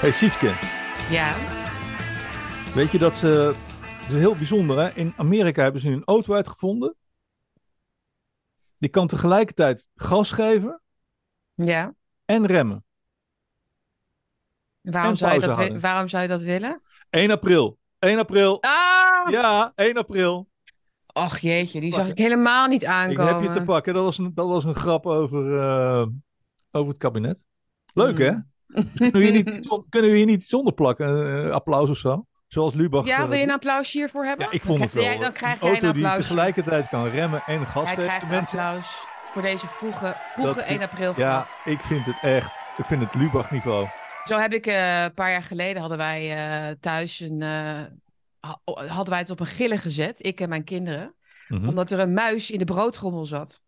Hey Sietske, Ja. weet je dat ze... Het is heel bijzonder hè. In Amerika hebben ze een auto uitgevonden. Die kan tegelijkertijd gas geven Ja. en remmen. Waarom En zou, je dat waarom zou je dat willen? 1 april. 1 april. Ah! Ja, 1 april. Och jeetje, die zag ik helemaal niet Ik aankomen. heb je te pakken. Dat was een, dat was een grap over, eh, over het kabinet. Leuk hè? Mm. Dus kunnen, we niet, kunnen we hier niet iets onder plakken? Eh, applaus of zo? Zoals Lubach. Ja, wil je een applausje hiervoor hebben? Ja, ik vond Dan het wel. Dan krijg een jij een auto die applaus. tegelijkertijd kan remmen en gas Jij geven. krijgt applaus voor deze vroege, vroege Dat 1 vind- april ja, ik vind het echt. Ik vind het Lubach niveau. Zo heb ik een paar jaar geleden hadden wij thuis een, hadden wij het op een gillen gezet, ik en mijn kinderen, Mhm. omdat er een muis in de broodtrommel zat.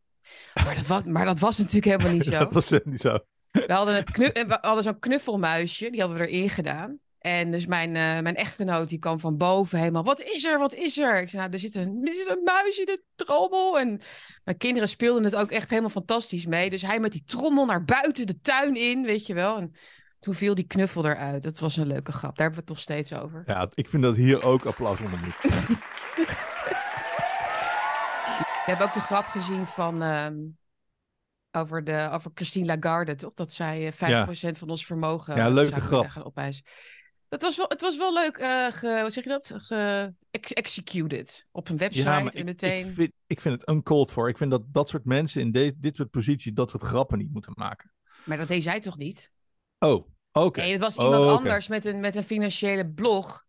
Maar dat was, maar dat was natuurlijk helemaal niet zo. dat was niet zo. We hadden, eh, we hadden zo'n knuffelmuisje, die hadden we erin gedaan. En dus mijn, eh, mijn echtgenoot die kwam van boven helemaal, wat is er, wat is er? Ik zei, nou, er zit een, er zit een muis in de trommel. En mijn kinderen speelden het ook echt helemaal fantastisch mee. Dus hij met die trommel naar buiten de tuin in, weet je wel. En toen viel die knuffel eruit. Dat was een leuke grap, daar hebben we het nog steeds over. Ja, ik vind dat hier ook applaus onder moet. We hebben ook de grap gezien van... ehm, over, de, over Christine Lagarde, toch? Dat zij eh, 5% van ons vermogen Ja, leuke grap. kunnen gaan opeisen. Dat was wel, het was wel leuk, eh ge, hoe zeg je dat? Ge, ex- executed op een website Ja, en ik, meteen. ik, vind, ik vind het uncalled for. Ik vind dat dat soort mensen in de, dit soort posities dat soort grappen niet moeten maken. Maar dat deed zij toch niet? Oh, oké. Nee, het was Oh, iemand oké. anders met een, met een financiële blog.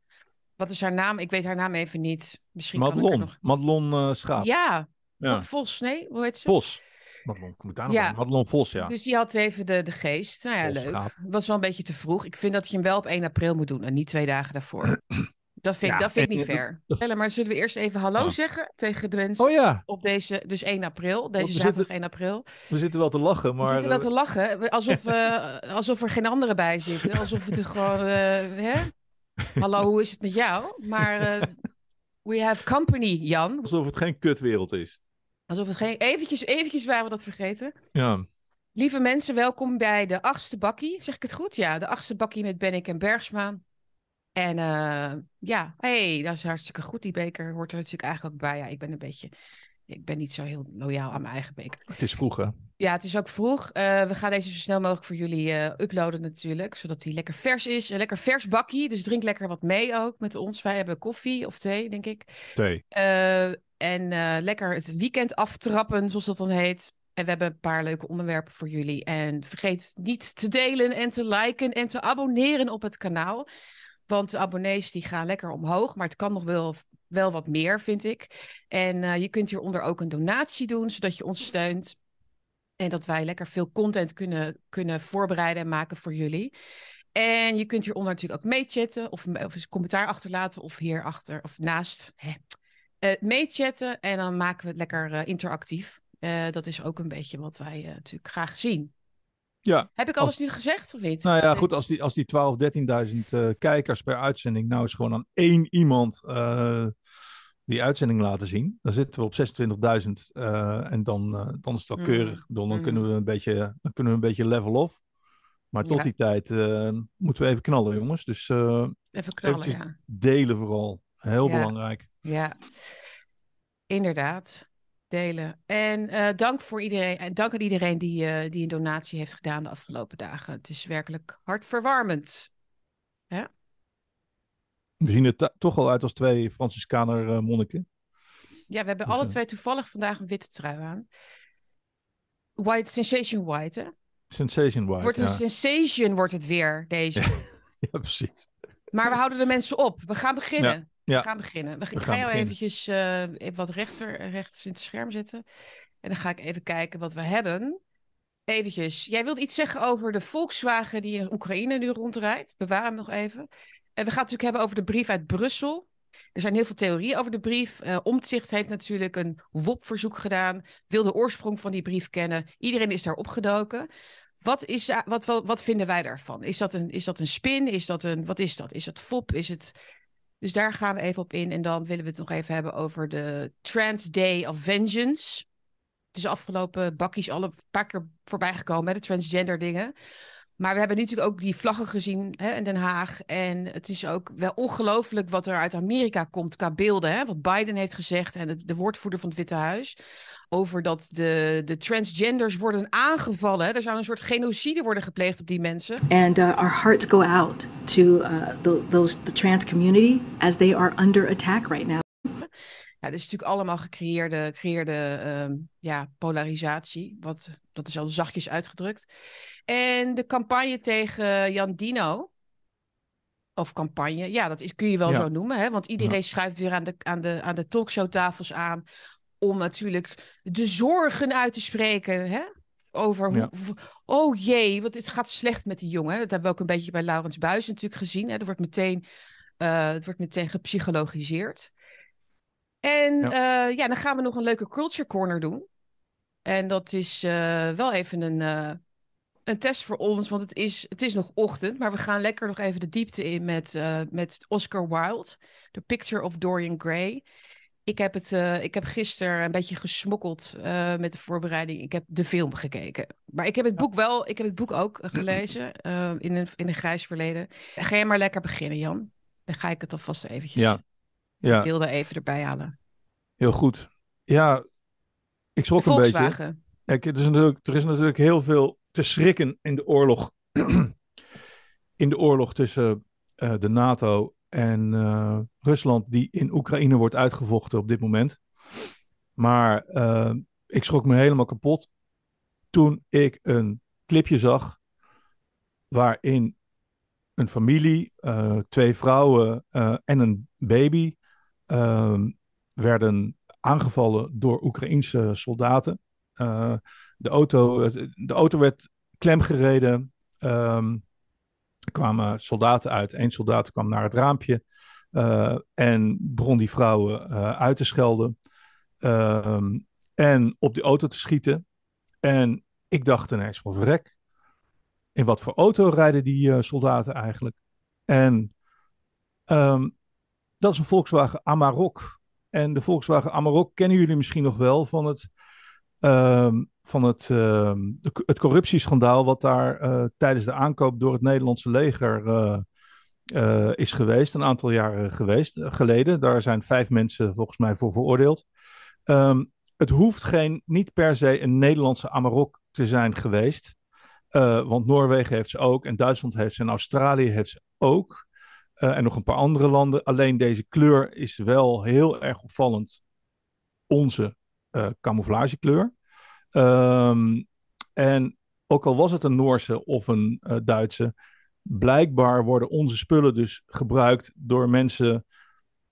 Wat is haar naam? Ik weet haar naam even niet. Misschien kan ik Madelon. nog... Madelon eh, Schaap. Ja, Ja. Vos, nee? Hoe heet ze? Vos. Madelon, ik daar nog Ja. Madelon Vos, ja. Dus die had even de, de geest. Nou ja, Vos, leuk. schaap. Was wel een beetje te vroeg. Ik vind dat je hem wel op 1 april moet doen en niet twee dagen daarvoor. Dat vind, Ja, dat vind ik niet en- fair. Maar zullen we eerst even hallo Ah. zeggen tegen de mensen Oh ja, op deze, dus 1 april, deze we zaterdag zitten- 1 april. we zitten wel te lachen, We maar... zitten wel eh, te lachen, We- alsof, eh, alsof er geen anderen bij zitten. Alsof het er gewoon, eh, hè? Hallo, hoe is het met jou? Maar eh, we have company, Jan. Alsof het geen kutwereld is. Alsof het geen... Eventjes, eventjes waren we dat vergeten. Ja. Lieve mensen, welkom bij de achtste bakkie. Zeg ik het goed? Ja, de achtste bakkie met Bennik en Bergsma. En eh, ja, hey, dat is hartstikke goed. Die beker hoort er natuurlijk eigenlijk ook bij. Ja, ik ben een beetje... Ik ben niet zo heel loyaal aan mijn eigen beker. Het is vroeg, hè? Ja, het is ook vroeg. Eh, we gaan deze zo snel mogelijk voor jullie eh, uploaden natuurlijk. Zodat die lekker vers is. Een lekker vers bakkie. Dus drink lekker wat mee ook met ons. Wij hebben koffie of thee, denk ik. Thee. En lekker het weekend aftrappen, zoals dat dan heet. En we hebben een paar leuke onderwerpen voor jullie. En vergeet niet te delen en te liken en te abonneren op het kanaal. Want de abonnees die gaan lekker omhoog. Maar het kan nog wel, wel wat meer, vind ik. En eh, je kunt hieronder ook een donatie doen, zodat je ons steunt. En dat wij lekker veel content kunnen, kunnen voorbereiden en maken voor jullie. En je kunt hieronder natuurlijk ook meechatten of, of een commentaar achterlaten of hierachter of naast. Eh meechatten en dan maken we het lekker eh, interactief. Dat is ook een beetje wat wij natuurlijk graag zien. Ja. Heb ik alles nu gezegd of niet? Nou ja, goed, als die, als die 12, 13.000 eh, kijkers per uitzending nou eens gewoon aan één iemand eh, die uitzending laten zien, dan zitten we op 26.000 eh, en dan, dan is het wel Mm, keurig. Dan, dan, mm. kunnen we een beetje, dan kunnen we een beetje level off. Maar tot Ja. die tijd moeten we even knallen, jongens. Dus Even knallen, ja. delen vooral. Heel Ja. belangrijk. Ja, inderdaad. Delen. En eh, dank voor iedereen. En dank aan iedereen die, eh, die een donatie heeft gedaan de afgelopen dagen. Het is werkelijk hartverwarmend. We zien er toch al uit als twee Franciscaner eh, monniken. Ja, we hebben Dus, alle twee toevallig vandaag een witte trui aan. White Sensation White, hè? Sensation Het White. wordt een ja. sensation, wordt het weer, deze. ja, precies. Maar we houden de mensen op. We gaan beginnen. ja. We gaan beginnen. We, ik We ga gaan jou beginnen. eventjes eh, even wat rechter, rechts in het scherm zetten. En dan ga ik even kijken wat we hebben. Eventjes. Jij wilde iets zeggen over de Volkswagen die in Oekraïne nu rondrijdt. Bewaar hem nog even. En we gaan het natuurlijk hebben over de brief uit Brussel. Er zijn heel veel theorieën over de brief. Eh Omtzigt heeft natuurlijk een WOP-verzoek gedaan. Wil de oorsprong van die brief kennen. Iedereen is daar opgedoken. Wat, is, eh, wat, wat, wat vinden wij daarvan? Is dat, een, is dat een spin? Is dat een, wat is dat? Is het FOP? Is het... Dus daar gaan we even op in. En dan willen we het nog even hebben over de Trans Day of Vengeance. het is afgelopen bakkies al een paar keer voorbij gekomen, de transgender dingen. Maar we hebben natuurlijk ook die vlaggen gezien hè, in Den Haag. En het is ook wel ongelooflijk wat er uit Amerika komt qua beelden. Hè? Wat Biden heeft gezegd en de, de woordvoerder van het Witte Huis. Over dat de, de transgenders worden aangevallen. Er zou een soort genocide worden gepleegd op die mensen. And uh, our hearts go out to uh, the, those, the trans community as they are under attack right now. Ja, dit is natuurlijk allemaal gecreëerde, gecreëerde uh, ja, polarisatie. Wat, dat is al zachtjes uitgedrukt. En de campagne tegen Jan Dino. Of campagne, ja, dat is, kun je wel Ja. zo noemen. Hè? Want iedereen Ja. schuift weer aan de, aan, de, aan de talkshowtafels aan. Om natuurlijk de zorgen uit te spreken. Hè? Over hoe, Ja. oh jee, want het gaat slecht met die jongen. Dat hebben we ook een beetje bij Laurens Buis natuurlijk gezien. Hè? Er wordt meteen, eh, het wordt meteen gepsychologiseerd. En ja. ja, dan gaan we nog een leuke culture corner doen. En dat is eh, wel even een, eh, een test voor ons, want het is, het is nog ochtend. Maar we gaan lekker nog even de diepte in met, eh, met Oscar Wilde. The Picture of Dorian Gray. Ik heb, het, eh, ik heb gisteren een beetje gesmokkeld eh, met de voorbereiding. Ik heb de film gekeken. Maar ik heb het boek wel, ik heb het boek ook gelezen eh, in, een, in een grijs verleden. Ga jij maar lekker beginnen, Jan. Dan ga ik het alvast eventjes Ja. Ja, beelden even erbij halen. heel goed. Ja, ik schrok een beetje. Kijk, het is natuurlijk, er is natuurlijk heel veel te schrikken in de oorlog. in de oorlog tussen eh, de NATO en eh, Rusland, die in Oekraïne wordt uitgevochten op dit moment. Maar eh, ik schrok me helemaal kapot toen ik een clipje zag waarin een familie, twee vrouwen en een baby werden aangevallen door Oekraïense soldaten. Eh, de, auto, de auto werd klemgereden. Ehm, er kwamen soldaten uit. Eén soldaat kwam naar het raampje eh, en begon die vrouwen eh, uit te schelden. Ehm, en op die auto te schieten. En ik dacht ineens van verrek. In wat voor auto rijden die soldaten eigenlijk? En ehm, dat is een Volkswagen Amarok. En de Volkswagen Amarok kennen jullie misschien nog wel van het, ehm, van het, ehm, het corruptieschandaal wat daar eh, tijdens de aankoop door het Nederlandse leger eh, eh, is geweest, een aantal jaren geweest, geleden. Daar zijn vijf mensen volgens mij voor veroordeeld. Ehm, het hoeft geen, niet per se een Nederlandse Amarok te zijn geweest. Want Noorwegen heeft ze ook en Duitsland heeft ze en Australië heeft ze ook. Eh, en nog een paar andere landen. Alleen deze kleur is wel heel erg opvallend. Onze eh, camouflagekleur. Ehm, en ook al was het een Noorse of een eh, Duitse, blijkbaar worden onze spullen dus gebruikt door mensen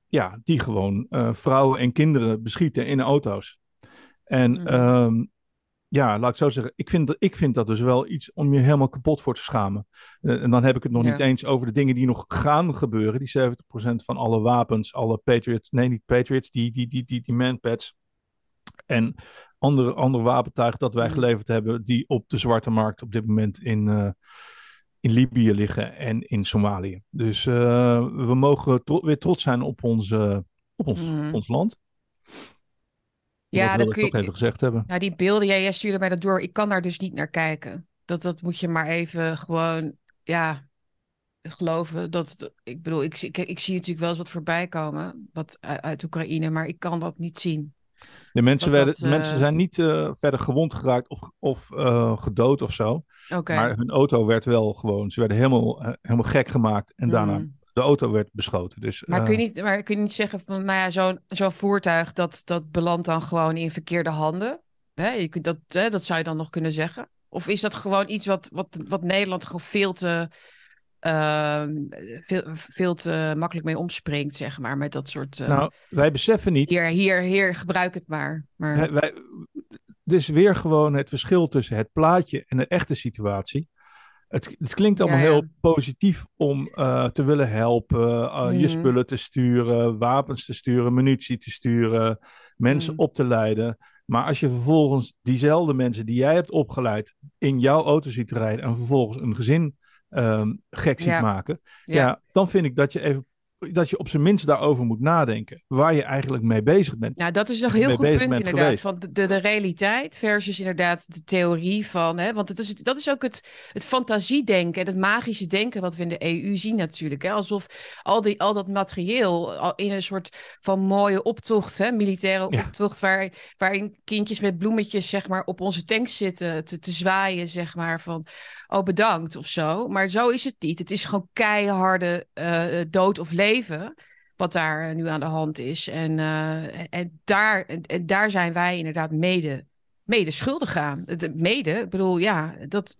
ja, die gewoon vrouwen en kinderen beschieten in auto's. En Mhm. ehm, ja, laat ik zo zeggen, ik vind, dat, ik vind dat dus wel iets om je helemaal kapot voor te schamen. Eh, en dan heb ik het nog Ja. niet eens over de dingen die nog gaan gebeuren. Die 70% van alle wapens, alle Patriots, nee niet Patriots, die, die, die, die, die manpads en andere, andere wapentuigen dat wij geleverd hebben, die op de zwarte markt op dit moment in, eh, in Libië liggen en in Somalië. Dus eh, we mogen tro- weer trots zijn op ons, eh, op ons, Mhm. ons land. Ja, dat wil ik je- toch even gezegd hebben. Nou, die beelden, jij, jij stuurde mij dat door. Ik kan daar dus niet naar kijken. Dat, dat moet je maar even gewoon, ja, geloven. Dat, ik bedoel, ik, zie- ik, ik zie natuurlijk wel eens wat voorbij komen, wat uit, Oekraïne, maar ik kan dat niet zien. De mensen, Dat werden, dat, mensen eh, zijn niet eh, verder gewond geraakt of, of eh, gedood of zo. Maar hun auto werd wel gewoon, ze werden helemaal, helemaal gek gemaakt. En daarna, Mm. De auto werd beschoten. Dus, Maar eh, kun je niet, maar kun je niet zeggen van, nou ja, zo'n zo'n voertuig, dat, dat belandt dan gewoon in verkeerde handen? Hè? Je kunt dat, hè, dat zou je dan nog kunnen zeggen. Of is dat gewoon iets wat, wat, wat Nederland gewoon veel te, ehm, veel, veel te makkelijk mee omspringt, zeg maar, met dat soort... eh, nou, wij beseffen niet, hier, hier, hier, gebruik het maar. maar wij, is weer gewoon het verschil tussen het plaatje en de echte situatie. Het, het klinkt allemaal Ja, ja. heel positief om eh, te willen helpen, eh, je Mhm. spullen te sturen, wapens te sturen, munitie te sturen, mensen Mhm. op te leiden. Maar als je vervolgens diezelfde mensen die jij hebt opgeleid in jouw auto ziet rijden en vervolgens een gezin ehm, gek ziet Ja. maken, ja. dan vind ik dat je even dat je op zijn minst daarover moet nadenken. Waar je eigenlijk mee bezig bent. Nou, dat is nog een heel goed punt inderdaad. Van de, de, realiteit versus inderdaad de theorie van. Hè, want het is, dat is ook het, het fantasiedenken en het magische denken wat we in de EU zien natuurlijk. Hè, alsof al, die, al dat materieel al in een soort van mooie optocht, hè, militaire optocht, waar, waarin kindjes met bloemetjes zeg maar, op onze tanks zitten te, te zwaaien, zeg maar, van oh bedankt of zo. Maar zo is het niet. Het is gewoon keiharde uh, dood of leven wat daar nu aan de hand is. En, uh, en, daar, en, daar zijn wij inderdaad mede, mede schuldig aan. Het, mede, ik bedoel, ja, dat,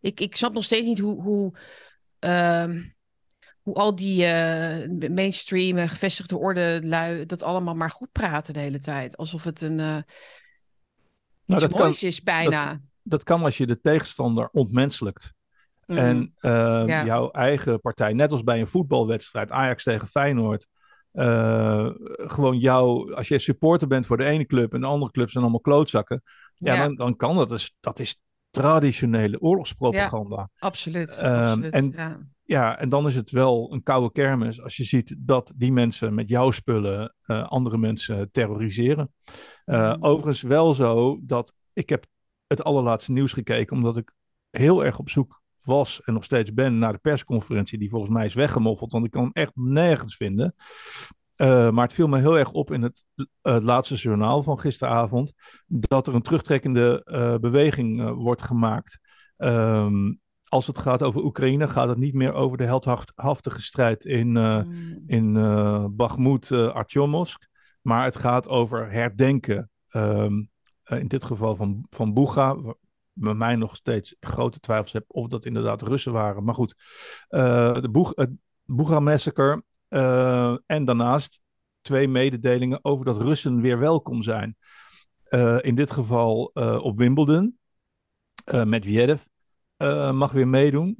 ik, ik snap nog steeds niet hoe, hoe, uh, hoe al die uh, mainstream gevestigde orde lui dat allemaal maar goed praten de hele tijd. Alsof het een uh, iets nou, moois kan, is bijna dat kan als je de tegenstander ontmenselijkt. Mhm. En uh, jouw eigen partij, net als bij een voetbalwedstrijd, Ajax tegen Feyenoord. Uh, gewoon jou, als je supporter bent voor de ene club en de andere club zijn allemaal klootzakken. Ja, Dan, dan kan dat. Dus, dat is traditionele oorlogspropaganda. Ja, absoluut. Um, absoluut en, ja. ja. en dan is het wel een koude kermis als je ziet dat die mensen met jouw spullen uh, andere mensen terroriseren. Uh, mm. Overigens wel zo dat ik heb het allerlaatste nieuws gekeken, omdat ik heel erg op zoek was en nog steeds ben naar de persconferentie, die volgens mij is weggemoffeld, want ik kan hem echt nergens vinden. Uh, maar het viel me heel erg op in het, het laatste journaal van gisteravond dat er een terugtrekkende uh, beweging wordt gemaakt. Um, als het gaat over Oekraïne, gaat het niet meer over de heldhaftige strijd in, mm. in Bakhmut, Artyomovsk. Maar het gaat over herdenken. Um, eh, in dit geval van, van Boega, bij mij nog steeds grote twijfels heb of dat inderdaad Russen waren. Maar goed, uh, de Boeg, het Boega-massacre uh, en daarnaast twee mededelingen over dat Russen weer welkom zijn. Uh, in dit geval op Wimbledon. Medvedev mag weer meedoen.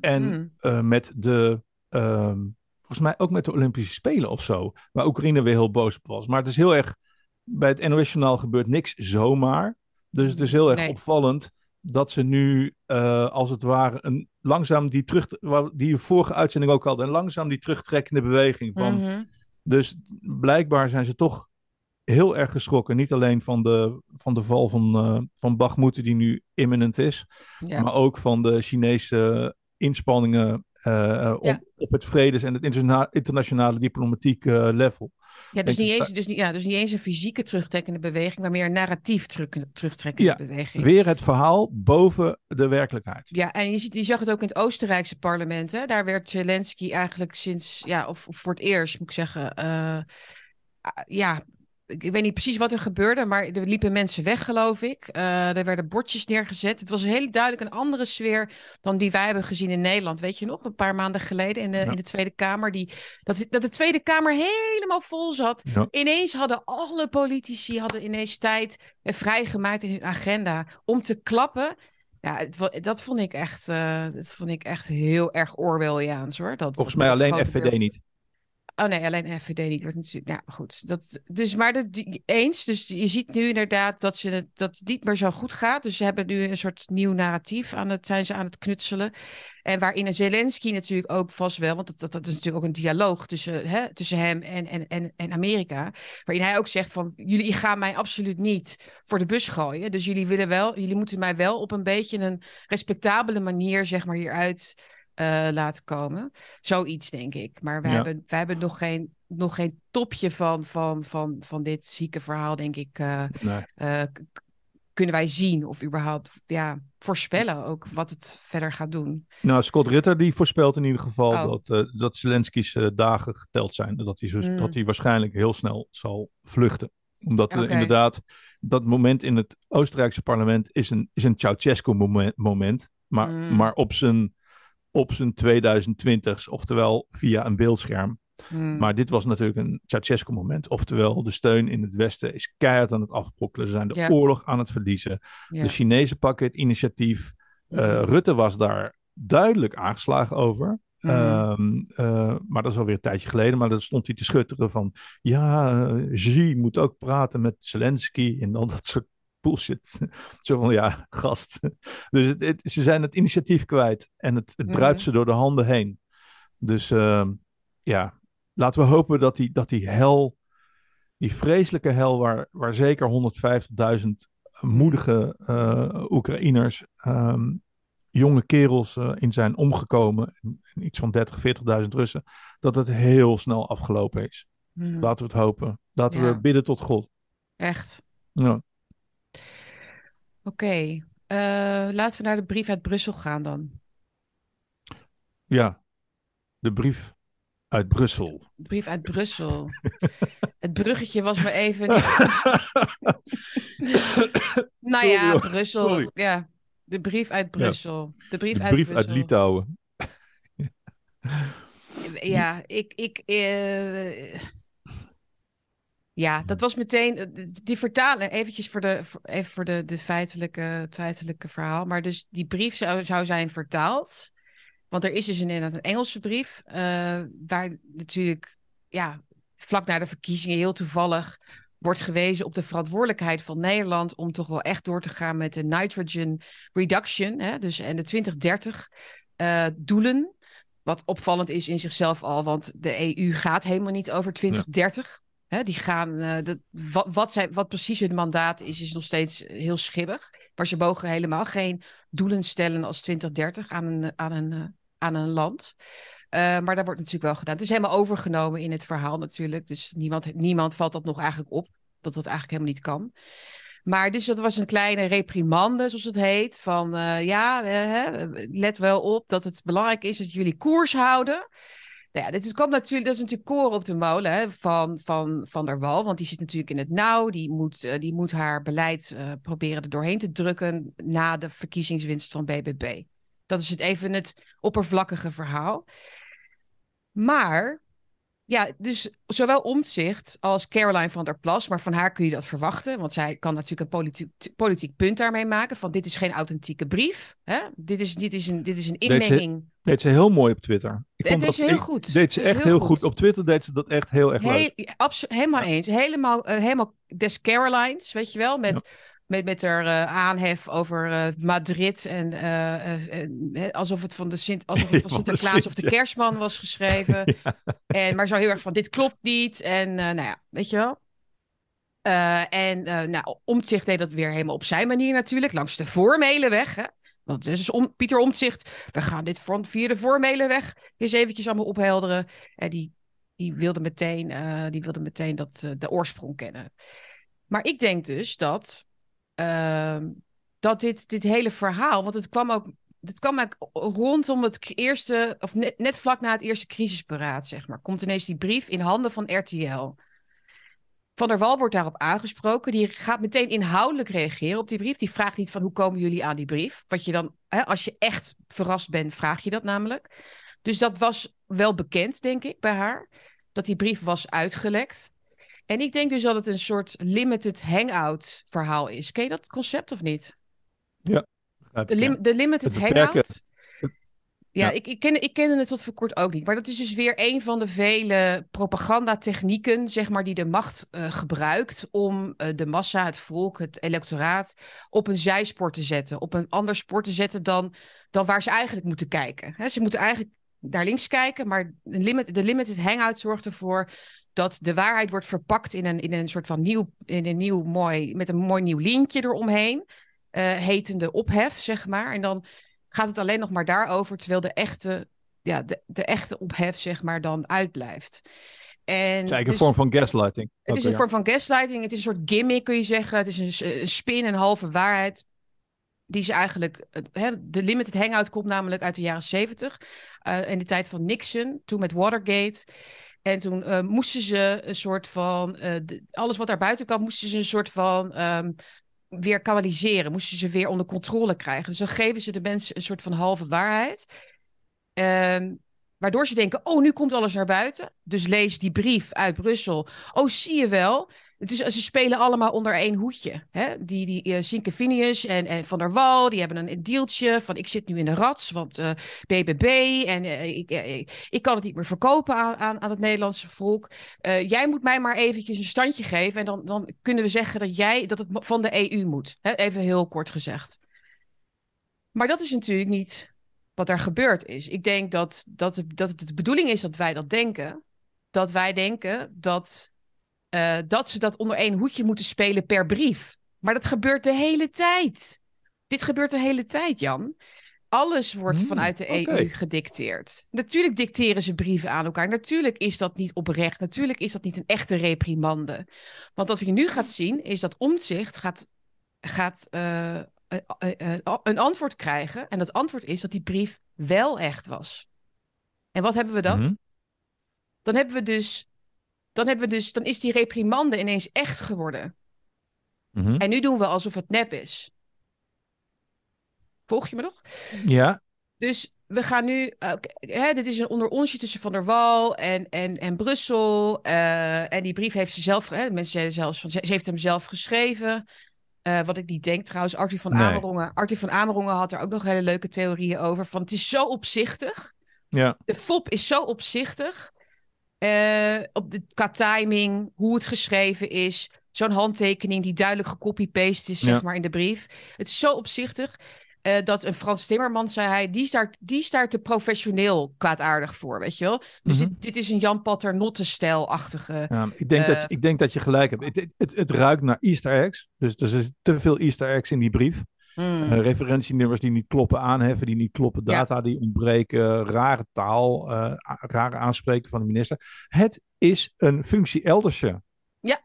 en met de, ehm, volgens mij ook met de Olympische Spelen of zo. Waar Oekraïne weer heel boos op was. Maar het is heel erg bij het NOS-journaal gebeurt niks zomaar. Dus het is heel erg opvallend dat ze nu, uh, als het ware, een, langzaam die terug, die vorige uitzending ook hadden, een langzaam die terugtrekkende beweging van. Mm -hmm. Dus blijkbaar zijn ze toch heel erg geschrokken. Niet alleen van de, van de val van, uh, van die nu imminent is, ja. maar ook van de Chinese inspanningen uh, op, ja. op, het vredes- en het interna internationale diplomatiek level. Ja, dus niet, eens, dus, niet, ja, dus niet eens een fysieke terugtrekkende beweging, maar meer een narratief terug, terugtrekkende ja, beweging. Weer het verhaal boven de werkelijkheid. Ja, en je, ziet, je zag het ook in het Oostenrijkse parlement. Hè? Daar werd Zelensky eigenlijk sinds, ja, of, of voor het eerst moet ik zeggen, uh, ja, ik weet niet precies wat er gebeurde, maar er liepen mensen weg, geloof ik. Uh, er werden bordjes neergezet. Het was heel duidelijk een andere sfeer dan die wij hebben gezien in Nederland. Weet je nog, een paar maanden geleden in de, in de Tweede Kamer. Die, dat, dat de Tweede Kamer helemaal vol zat. Ineens hadden alle politici hadden ineens tijd vrijgemaakt in hun agenda om te klappen. Ja, dat vond ik echt, uh, dat vond ik echt heel erg Orwelliaans hoor. Dat, Volgens mij alleen FVD niet. Oh nee, alleen FVD niet. Wordt natuurlijk, nou goed. Dat, dus maar de, eens. Dus je ziet nu inderdaad dat, ze, dat het niet meer zo goed gaat. Dus ze hebben nu een soort nieuw narratief aan het, zijn ze aan het knutselen. En waarin Zelensky natuurlijk ook vast wel, want dat, dat, dat is natuurlijk ook een dialoog tussen, hè, tussen hem en, en, en, en Amerika. Waarin hij ook zegt van jullie gaan mij absoluut niet voor de bus gooien. Dus jullie willen wel, jullie moeten mij wel op een beetje een respectabele manier, zeg maar, hieruit uh, laten komen. Zoiets, denk ik. Maar we, hebben, we hebben nog geen, nog geen topje van, van, van, van dit zieke verhaal, denk ik. Uh, nee. uh, kunnen wij zien of überhaupt ja, voorspellen ook wat het verder gaat doen. Nou, Scott Ritter die voorspelt in ieder geval oh. dat, dat Zelensky's dagen geteld zijn. Dat hij, zo, mm. dat hij waarschijnlijk heel snel zal vluchten. Omdat okay. inderdaad dat moment in het Oostenrijkse parlement is een, is een Ceausescu moment, moment maar, mm. maar op zijn op zijn 2020's, oftewel via een beeldscherm. Hmm. Maar dit was natuurlijk een Ceausescu-moment. Oftewel, de steun in het Westen is keihard aan het afbrokkelen. Ze zijn de oorlog aan het verliezen. De Chinezen pakken het initiatief. Uh, Rutte was daar duidelijk aangeslagen over. Mm. Um, uh, maar dat is alweer een tijdje geleden. Maar dan stond hij te schutteren van... Ja, uh, Xi moet ook praten met Zelensky. En al dat soort bullshit. Zo van, ja, gast. Dus het, het, ze zijn het initiatief kwijt en het, het druipt mm. ze door de handen heen. Dus uh, ja, laten we hopen dat die, dat die hel, die vreselijke hel, waar, waar zeker 150.000 moedige uh, Oekraïners, ehm, jonge kerels uh, in zijn omgekomen, en, iets van 30, 40.000 Russen, dat het heel snel afgelopen is. Mm. Laten we het hopen. Laten ja. we bidden tot God. Echt. Ja. Oké, okay. uh, laten we naar de brief uit Brussel gaan dan. Ja, de brief uit Brussel. De brief uit Brussel. het bruggetje was me even. nou ja, Brussel. Sorry. Ja, de brief uit Brussel. De brief, de uit, brief uit Litouwen. ja, ik. ik uh... Ja, dat was meteen. Die vertalen, eventjes voor, de, even voor de, de feitelijke, het feitelijke verhaal. Maar dus die brief zou, zou zijn vertaald. Want er is dus inderdaad een Engelse brief, uh, waar natuurlijk ja, vlak na de verkiezingen heel toevallig wordt gewezen op de verantwoordelijkheid van Nederland om toch wel echt door te gaan met de nitrogen reduction, hè, dus en de 2030 uh, doelen. Wat opvallend is in zichzelf al, want de EU gaat helemaal niet over 2030. Die gaan, uh, de, wat, wat, precies hun mandaat is, is nog steeds heel schibbig. Maar ze mogen helemaal geen doelen stellen als 2030 aan een, aan een aan een land. Uh, maar daar wordt natuurlijk wel gedaan. Het is helemaal overgenomen in het verhaal natuurlijk. Dus niemand, niemand valt dat nog eigenlijk op. Dat dat eigenlijk helemaal niet kan. Maar dus dat was een kleine reprimande, zoals het heet. Van ja, let wel op dat het belangrijk is dat jullie koers houden. Nou ja, dit komt natuurlijk, dat is natuurlijk koren op de molen hè, van, van Van der Wal. Want die zit natuurlijk in het nauw. Die moet, uh, die moet haar beleid proberen er doorheen te drukken na de verkiezingswinst van BBB. Dat is het even het oppervlakkige verhaal. Maar ja, dus zowel Omtzigt als Caroline van der Plas, maar van haar kun je dat verwachten, want zij kan natuurlijk een politiek, politiek punt daarmee maken van dit is geen authentieke brief, hè? Dit, is, dit, is een, dit is een inmenging. Deed ze heel mooi op Twitter. Ik vond deed ze heel goed. Deed ze echt heel, goed. goed. Op Twitter deed ze dat echt heel erg heel, leuk. Helemaal eens. Helemaal, uh, helemaal des Carolines, weet je wel, met... Ja met, met haar uh, aanhef over uh, Madrid en uh, alsof het van de Sint, alsof het van Sinterklaas of de Kerstman was geschreven. ja. en, maar zo heel erg van dit klopt niet. En nou ja, weet je wel. en nou, Omtzigt deed dat weer helemaal op zijn manier natuurlijk, langs de formele weg. Hè? Want dus om, Pieter Omtzigt, we gaan dit van, via de formele weg eens eventjes allemaal ophelderen. En die, die, wilde meteen, die wilde meteen dat, de oorsprong kennen. Maar ik denk dus dat uh, dat dit, dit hele verhaal, want het kwam ook, het kwam ook rondom het eerste, of net, net vlak na het eerste crisisberaad, zeg maar, komt ineens die brief in handen van RTL. Van der Wal wordt daarop aangesproken. Die gaat meteen inhoudelijk reageren op die brief. Die vraagt niet van hoe komen jullie aan die brief. Wat je dan, hè, als je echt verrast bent, vraag je dat namelijk. Dus dat was wel bekend, denk ik, bij haar. Dat die brief was uitgelekt. En ik denk dus dat het een soort limited hangout verhaal is. Ken je dat concept of niet? Ja. De, lim de limited hangout. Ja, Ik, ik, ken, ik kende het tot voor kort ook niet. Maar dat is dus weer een van de vele propagandatechnieken, zeg maar, die de macht uh, gebruikt om uh, de massa, het volk, het electoraat op een zijsport te zetten. Op een ander sport te zetten dan, dan waar ze eigenlijk moeten kijken. He, ze moeten eigenlijk naar links kijken, maar de, limit, de limited hangout zorgt ervoor dat de waarheid wordt verpakt in een, in een soort van nieuw, in een nieuw mooi, met een mooi nieuw lintje eromheen, uh, hetende ophef, zeg maar. En dan gaat het alleen nog maar daarover, terwijl de echte, ja, de, de echte ophef, zeg maar, dan uitblijft. En Kijk, een dus, vorm van gaslighting. Het is een vorm van gaslighting. Het is een soort gimmick, kun je zeggen. Het is een, een spin, een halve waarheid. Die ze eigenlijk. de limited hangout komt namelijk uit de jaren zeventig. Uh, in de tijd van Nixon, toen met Watergate. En toen uh, moesten ze een soort van, uh, de, alles wat daar buiten kwam, moesten ze een soort van um, weer kanaliseren. Moesten ze weer onder controle krijgen. Dus dan geven ze de mensen een soort van halve waarheid. Um, waardoor ze denken, oh, nu komt alles naar buiten. Dus lees die brief uit Brussel. Oh, zie je wel. Is, ze spelen allemaal onder één hoedje. Hè? Die, die uh, Sinke Vinius en, en Van der Wal, die hebben een deeltje van ik zit nu in de rats, want BBB en uh, ik, ik kan het niet meer verkopen aan, aan, aan het Nederlandse volk. jij moet mij maar eventjes een standje geven en dan, dan kunnen we zeggen dat, jij, dat het van de EU moet. Hè? Even heel kort gezegd. Maar dat is natuurlijk niet wat er gebeurd is. Ik denk dat, dat, dat het de bedoeling is dat wij dat denken. dat wij denken dat, uh, dat ze dat onder één hoedje moeten spelen per brief. Maar dat gebeurt de hele tijd. Dit gebeurt de hele tijd, Jan. Alles wordt hmm, vanuit de EU gedicteerd. Natuurlijk dicteren ze brieven aan elkaar. Natuurlijk is dat niet oprecht. Natuurlijk is dat niet een echte reprimande. Want wat je nu gaat zien, is dat Omtzigt gaat, gaat uh, een antwoord krijgen. En dat antwoord is dat die brief wel echt was. En wat hebben we dan? Mhm. Dan hebben we dus. Dan, hebben we dus, dan is die reprimande ineens echt geworden. Mhm. En nu doen we alsof het nep is. Volg je me nog? Ja. Dus we gaan nu. Uh, hè, dit is een onder onsje tussen Van der Wal en, en, en Brussel. Uh, en die brief heeft ze zelf. Hè, mensen zeiden zelfs van. Ze, heeft hem zelf geschreven. Uh, wat ik niet denk trouwens. Arthur van nee. Amerongen. Arthur van Amerongen had er ook nog hele leuke theorieën over. Van het is zo opzichtig. Ja. De FOP is zo opzichtig. Op de, qua timing, hoe het geschreven is. Zo'n handtekening die duidelijk gecopy-paste is, zeg maar, in de brief. Het is zo opzichtig. Uh, dat een Frans Timmerman, zei hij, die staat, die staat te professioneel kwaadaardig voor, weet je wel. Dus mm -hmm. dit, dit, is een Jan Paternotte-stijlachtige... Ja, ik, denk uh, dat, ik denk dat je gelijk hebt. Het, het, het, het, ruikt naar easter eggs. Dus er zitten te veel easter eggs in die brief. Mm. Uh, referentienummers die niet kloppen, aanheffen die niet kloppen, data ja. die ontbreken, rare taal, rare aanspreken van de minister. Het is een functie eldersje. Ja,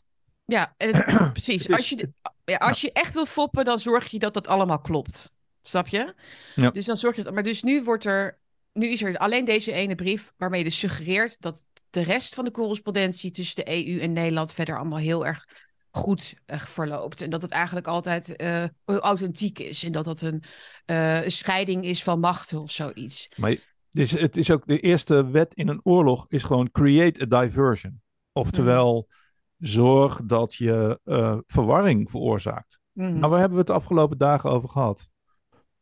ja het, precies. Als je, ja, als je echt wil foppen, dan zorg je dat dat allemaal klopt. Snap je? Ja. Dus dan zorg je dat. Maar dus nu wordt er. Nu is er alleen deze ene brief waarmee je dus suggereert dat de rest van de correspondentie tussen de EU en Nederland verder allemaal heel erg goed uh, verloopt. En dat het eigenlijk altijd uh, authentiek is. En dat dat een, uh, een, scheiding is van machten of zoiets. Maar dus het is ook de eerste wet in een oorlog is gewoon create a diversion. Oftewel, mm. zorg dat je verwarring veroorzaakt. Mm. Nou, waar hebben we het de afgelopen dagen over gehad?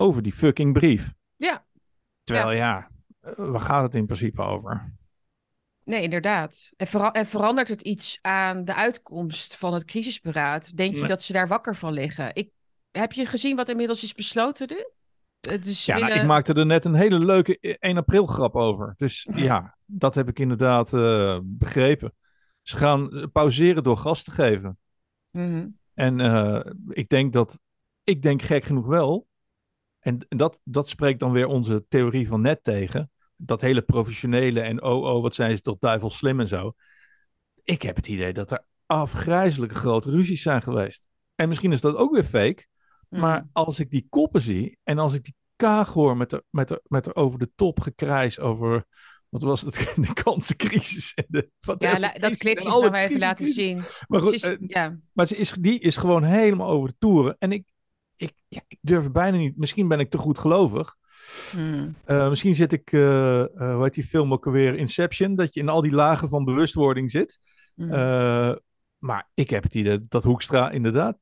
over die fucking brief. Ja. Terwijl ja, ja eh, waar gaat het in principe over? Nee, inderdaad. En, vera en, verandert het iets aan de uitkomst van het crisisberaad? Denk je dat ze daar wakker van liggen? Ik, heb je gezien wat inmiddels is besloten nu? Eh, dus ja, nou, ik maakte er net een hele leuke 1 april grap over. Dus ja, dat heb ik inderdaad uh, begrepen. Ze gaan pauzeren door gas te geven. Mm -hmm. En uh, ik denk dat, ik denk gek genoeg wel, en dat, dat spreekt dan weer onze theorie van net tegen. Dat hele professionele en oh, oh, wat zijn ze toch duivel slim en zo. Ik heb het idee dat er afgrijzelijke grote ruzies zijn geweest. En misschien is dat ook weer fake. Maar mm. als ik die koppen zie en als ik die kaag hoor met er, met met er over de top gekrijs over wat was het? De kansencrisis. En de, ja, dat clipje gaan we even laten zien. Maar, goed, is, uh, ja. maar ze is, die is gewoon helemaal over de toeren. En ik, ik, ja, ik durf bijna niet. Misschien ben ik te goed gelovig. Hmm. Uh, misschien zit ik, uh, uh, hoe heet die film ook alweer, Inception, dat je in al die lagen van bewustwording zit. Hmm. maar ik heb het idee dat Hoekstra inderdaad,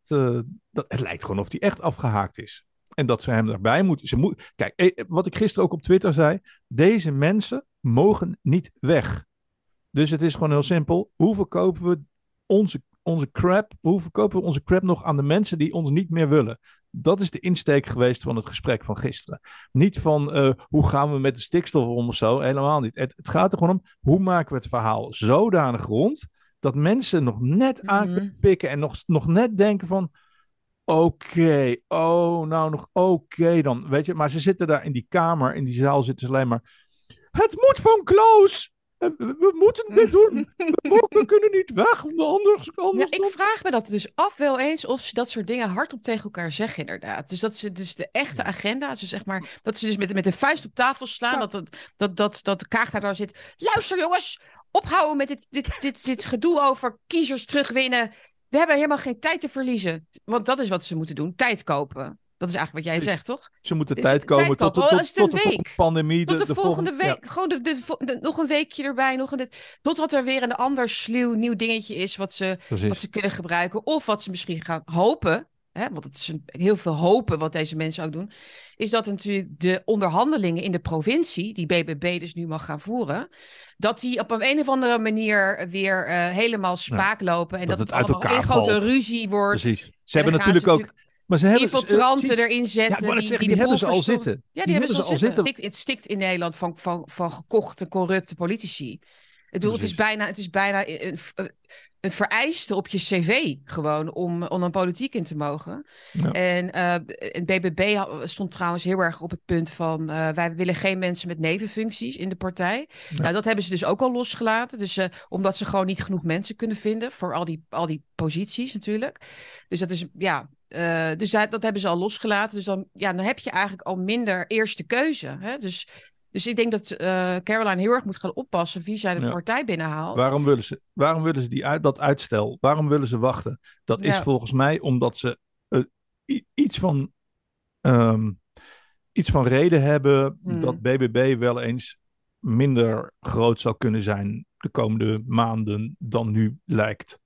dat, het lijkt gewoon of die echt afgehaakt is. En dat ze hem daarbij moeten. Ze moet, kijk, wat ik gisteren ook op Twitter zei, deze mensen mogen niet weg. Dus het is gewoon heel simpel. Hoe verkopen we onze, onze crap, hoe verkopen we onze crap nog aan de mensen die ons niet meer willen? Dat is de insteek geweest van het gesprek van gisteren. Niet van uh, hoe gaan we met de stikstof om of zo, helemaal niet. Het, het, gaat er gewoon om hoe maken we het verhaal zodanig rond dat mensen nog net aan kunnen mhm. pikken en nog, nog net denken van oké, okay, oh nou nog oké okay dan, weet je. Maar ze zitten daar in die kamer, in die zaal zitten ze alleen maar het moet van Klaus! We moeten dit doen. We, kunnen niet weg, anders, anders ja, ik vraag me dat dus af wel eens of ze dat soort dingen hardop tegen elkaar zeggen, inderdaad. Dus dat ze dus de echte agenda, dus zeg maar, dat ze dus met, met de vuist op tafel slaan, dat, dat, dat, dat, dat de kaag daar zit. Luister jongens, ophouden met dit, dit, dit, dit gedoe over kiezers terugwinnen. We hebben helemaal geen tijd te verliezen. Want dat is wat ze moeten doen, tijd kopen. Dat is eigenlijk wat jij zegt, toch? Ze moeten tijd komen tijd tot, tot, tot, tot, de pandemie. Tot de, de, volgende, week. Gewoon de, de, nog een weekje erbij. Nog een dit, totdat er weer een ander sluw nieuw dingetje is wat ze, wat ze kunnen gebruiken. Of wat ze misschien gaan hopen. Hè, want het is een, heel veel hopen wat deze mensen ook doen. Is dat natuurlijk de onderhandelingen in de provincie, die BBB dus nu mag gaan voeren. Dat die op een, een of andere manier weer uh, helemaal spaak lopen. En dat, dat het, het allemaal één grote ruzie wordt. Precies. Ze hebben natuurlijk ook maar ze hebben infiltranten uh, erin zetten. Ja, die, zeggen, die, die, hebben ze al zitten. Ja, die, die hebben ze al zitten. zitten. Het stikt in Nederland van, van, van gekochte, corrupte politici. Ik bedoel, het is bijna, het is bijna een, een vereiste op je cv gewoon om, om een politiek in te mogen. Ja. En eh en BBB stond trouwens heel erg op het punt van eh, wij willen geen mensen met nevenfuncties in de partij. Ja. Nou, dat hebben ze dus ook al losgelaten. Dus eh, omdat ze gewoon niet genoeg mensen kunnen vinden voor al die, al die posities natuurlijk. Dus dat is ja. Eh, dus dat, dat hebben ze al losgelaten. Dus dan, ja, dan heb je eigenlijk al minder eerste keuze. Hè? Dus, dus ik denk dat eh, Caroline heel erg moet gaan oppassen wie zij de Ja. partij binnenhaalt. Waarom willen ze, waarom willen ze die uit, dat uitstel? Waarom willen ze wachten? Dat is volgens mij omdat ze eh, iets, van, ehm, iets van reden hebben Hmm. dat BBB wel eens minder groot zou kunnen zijn de komende maanden dan nu lijkt.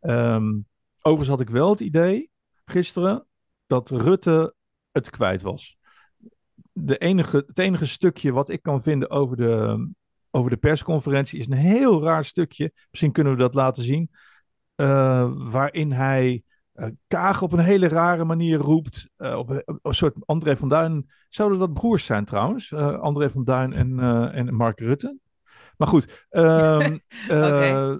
Ehm, overigens had ik wel het idee gisteren dat Rutte het kwijt was. De enige, het enige stukje wat ik kan vinden over de, over de persconferentie is een heel raar stukje. Misschien kunnen we dat laten zien. eh, waarin hij eh, Kaag op een hele rare manier roept. eh, op, een- op een soort André van Duin. Zouden dat broers zijn trouwens? André van Duin en, en Mark Rutte. Maar goed. ehm, eh,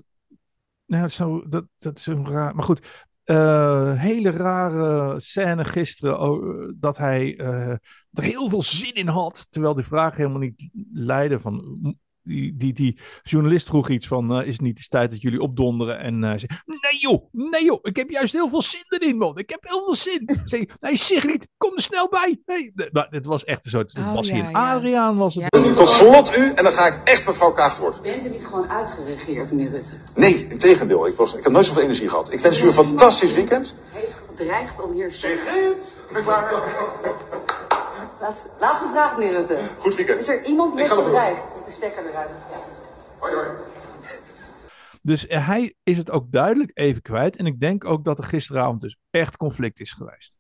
nou, zo, dat, dat is een raar. Maar goed. Eh, hele rare scène gisteren. oh, dat hij eh, er heel veel zin in had. Terwijl de vraag helemaal niet leidde van. Die, die, die journalist vroeg iets van: eh, Is het niet eens tijd dat jullie opdonderen? En hij zei: Nee, joh, nee, joh, ik heb juist heel veel zin erin, man. Ik heb heel veel zin. Zei: Nee, Sigrid, kom er snel bij. Nee, nee, maar het was echt een soort. Oh, ja, ja. Adriaan? Was het? Tot slot u, en dan ga ik echt mevrouw Kaag te worden. Bent u niet gewoon uitgeregeerd, meneer Rutte? Nee, in tegendeel. Ik, was, ik heb nooit zoveel energie gehad. Ik wens u een fantastisch weekend. Heeft gedreigd om hier... Sigrid, ben ik klaar. Laatste, laatste vraag, meneer Rutte. Goed weekend. Is er iemand met bedreigd om de stekker eruit? Hoi, hoi. Dus eh, hij is het ook duidelijk even kwijt. En ik denk ook dat er gisteravond dus echt conflict is geweest.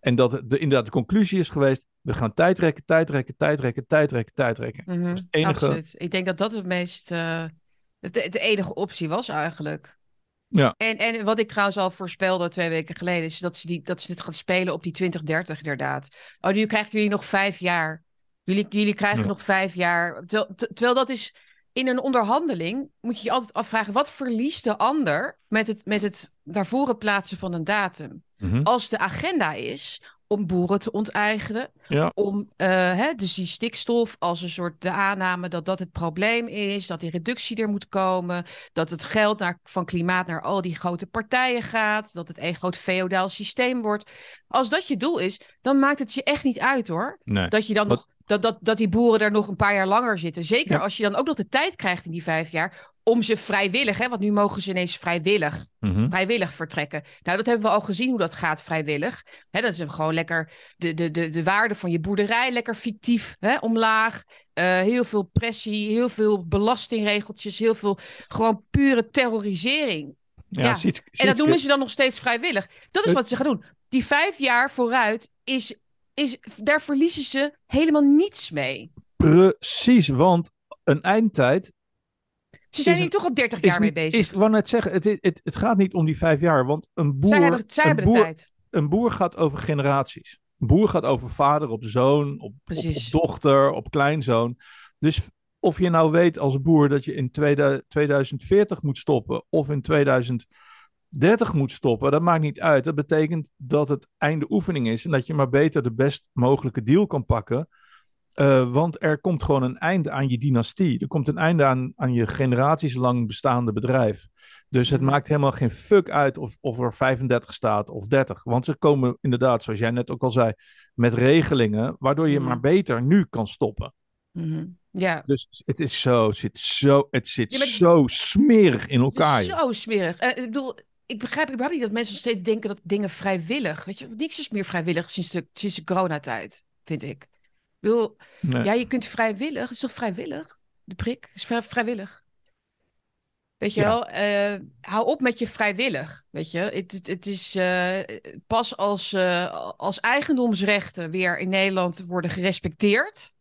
En dat het de, inderdaad de conclusie is geweest: we gaan tijd rekken, tijd rekken, tijd rekken, tijd rekken, tijd rekken. Mhm, Dat is het enige- Absoluut. Ik denk dat dat het meest. eh, de, de enige optie was eigenlijk. Ja. En, en wat ik trouwens al voorspelde twee weken geleden, is dat ze, die, dat ze het gaan spelen op die 2030 inderdaad. Oh, nu krijgen jullie nog vijf jaar. Jullie, jullie krijgen Ja. nog vijf jaar. Terwijl, te- terwijl dat is in een onderhandeling, moet je je altijd afvragen, wat verliest de ander met het, met het naar voren plaatsen van een datum? Mhm. Als de agenda is om boeren te onteigenen, Ja. om eh, hè, dus die stikstof als een soort de aanname dat dat het probleem is, dat die reductie er moet komen, dat het geld naar, van klimaat naar al die grote partijen gaat, dat het een groot feodaal systeem wordt. Als dat je doel is, dan maakt het je echt niet uit hoor. Nee. Dat je dan Wat- nog dat, dat, dat die boeren er nog een paar jaar langer zitten. Zeker Ja. als je dan ook nog de tijd krijgt in die vijf jaar om ze vrijwillig, hè, want nu mogen ze ineens vrijwillig Mhm. vrijwillig vertrekken. Nou, dat hebben we al gezien hoe dat gaat vrijwillig. Hè, dat is gewoon lekker de, de, de, de waarde van je boerderij lekker fictief hè, omlaag. Eh, heel veel pressie, heel veel belastingregeltjes, heel veel gewoon pure terrorisering. Ja, Ja. Sietske- En dat noemen ze dan nog steeds vrijwillig. Dat is wat ze gaan doen. Die vijf jaar vooruit is, is daar verliezen ze helemaal niets mee. Precies, want een eindtijd Ze zijn hier toch al 30 is, jaar mee bezig. is, ik wou net zeggen, het, het, het gaat niet om die vijf jaar, want een boer, zij hebben, zij de tijd. een boer gaat over generaties. Een boer gaat over vader op zoon, op, op, op Precies. dochter, op kleinzoon. Dus of je nou weet als boer dat je in 2000 2040 moet stoppen of in 2030 moet stoppen, dat maakt niet uit. Dat betekent dat het einde oefening is en dat je maar beter de best mogelijke deal kan pakken. Eh, want er komt gewoon een einde aan je dynastie. Er komt een einde aan, aan je generaties lang bestaande bedrijf. Dus het Mhm. maakt helemaal geen fuck uit of, of er 35 staat of 30. Want ze komen inderdaad, zoals jij net ook al zei, met regelingen waardoor je Mhm. maar beter nu kan stoppen. Mhm. Ja, Dus het is zo, het zit zo, het zit Ja, zo smerig in elkaar. Zo smerig. Eh, ik bedoel, ik begrijp überhaupt niet dat mensen nog steeds denken dat dingen vrijwillig. Weet je, niks is meer vrijwillig sinds de, sinds de coronatijd, vind ik. Ik bedoel, Nee. ja, je kunt vrijwillig, het is toch vrijwillig? De prik is vrij- vrijwillig. Weet je Ja. wel, eh, hou op met je vrijwillig. Weet je, het, het, het is eh, pas als, eh, als eigendomsrechten weer in Nederland worden gerespecteerd.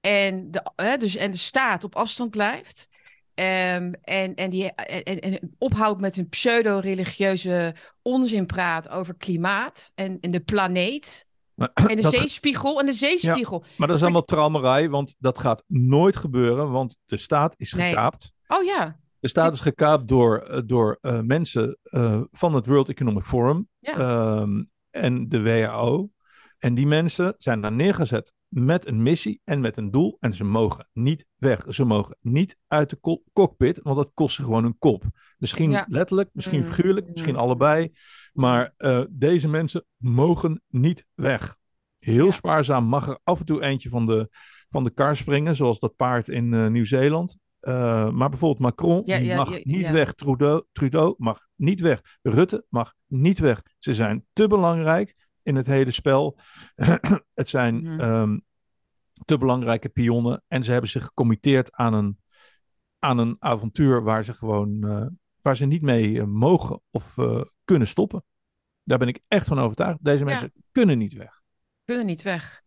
En de, hè, dus, en de staat op afstand blijft. Ehm, en, en, die, en, en ophoudt met hun pseudo-religieuze onzinpraat over klimaat en, en de planeet. Maar, En de dat- zeespiegel en de zeespiegel. maar dat is allemaal traumerij, want dat gaat nooit gebeuren, want de staat is Nee. gekaapt. Oh ja. De staat is gekaapt door, eh, door eh, mensen eh, van het World Economic Forum Ja. ehm, en de WHO. En die mensen zijn daar neergezet met een missie en met een doel. En ze mogen niet weg. Ze mogen niet uit de cockpit, want dat kost ze gewoon een kop. Misschien Ja. letterlijk, misschien Mm, figuurlijk, misschien allebei. Maar eh, deze mensen mogen niet weg. Heel Ja. spaarzaam mag er af en toe eentje van de, van de kar springen, zoals dat paard in eh, Nieuw-Zeeland. Eh, maar bijvoorbeeld Macron, Ja, die ja, mag niet weg. Trudeau, Trudeau mag niet weg. Rutte mag niet weg. Ze zijn te belangrijk in het hele spel. het zijn Mhm. ehm, te belangrijke pionnen. En ze hebben zich gecommitteerd aan een, aan een avontuur waar ze gewoon eh, waar ze niet mee eh, mogen of eh, kunnen stoppen. Daar ben ik echt van overtuigd. Deze mensen kunnen niet weg. kunnen niet weg.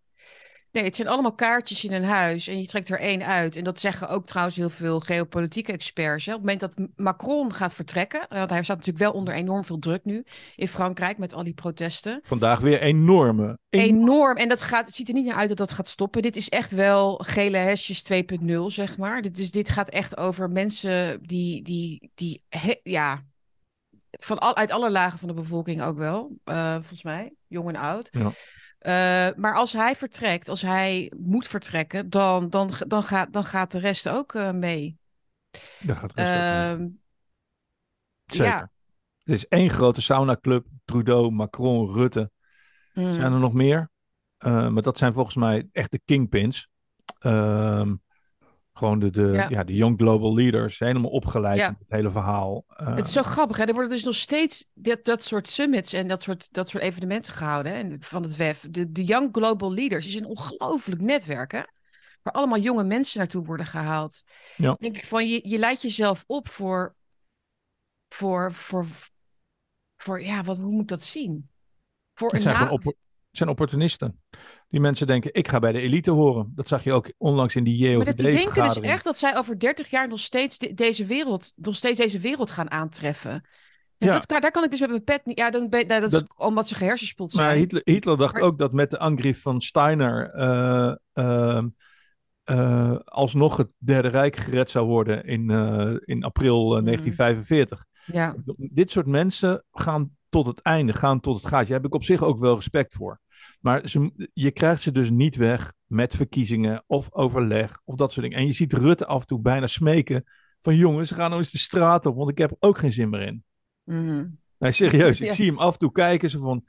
Nee, het zijn allemaal kaartjes in een huis en je trekt er één uit. En dat zeggen ook trouwens heel veel geopolitieke experts. Hè. Op het moment dat Macron gaat vertrekken, eh, want hij staat natuurlijk wel onder enorm veel druk nu in Frankrijk met al die protesten. Vandaag weer enorme. enorme Enorm. En dat gaat, het ziet er niet naar uit dat dat gaat stoppen. Dit is echt wel gele hesjes 2.0, zeg maar. Dit, is, dit gaat echt over mensen die, die, die he- ja, van al, uit alle lagen van de bevolking ook wel, eh, volgens mij, jong en oud. Ja. Eh, maar als hij vertrekt, als hij moet vertrekken, dan, dan, dan, gaat, dan gaat de rest ook eh, mee. Daar gaat rust ook mee. Ehm, Zeker. ja. Het is één grote sauna-club. Trudeau, Macron, Rutte. mm, Zijn er nog meer? Eh, maar dat zijn volgens mij echt de kingpins. Ehm, gewoon de, de, ja. Ja. de young global leaders. Helemaal opgeleid Ja. in het hele verhaal. Eh, Het is zo grappig, hè? Er worden dus nog steeds dat, dat soort summits en dat soort, dat soort evenementen gehouden hè? van het WEF. De, de Young Global Leaders is een ongelooflijk netwerk, hè? Waar allemaal jonge mensen naartoe worden gehaald. Ja. Denk ik van, je, je leidt jezelf op voor, voor, voor, voor, ja, wat, hoe moet ik dat zien? Voor een na- zijn opportunisten. Die mensen denken, ik ga bij de elite horen. Dat zag je ook onlangs in die Maar dat die denken dus echt dat zij over 30 jaar nog steeds de- deze wereld, nog steeds deze wereld gaan aantreffen. Ja, Ja. Dat daar kan ik dus met mijn pet niet. Ja, dan ben, nou, dat, Dat- is omdat ze gehersenspoeld zijn. Maar Hitler, Hitler dacht Maar- ook dat met de angriep van Steiner eh, ehm, eh, alsnog het Derde Rijk gered zou worden in, eh, in april eh, Mm. 1945. Ja, Dit soort mensen gaan tot het einde, gaan tot het gaatje. Daar heb ik op zich ook wel respect voor. Maar ze, je krijgt ze dus niet weg met verkiezingen of overleg of dat soort dingen. En je ziet Rutte af en toe bijna smeken van jongens, ga nou eens de straat op, want ik heb er ook geen zin meer in. mhm. Nee, serieus. Ik Ja. zie hem af en toe kijken. Zo van,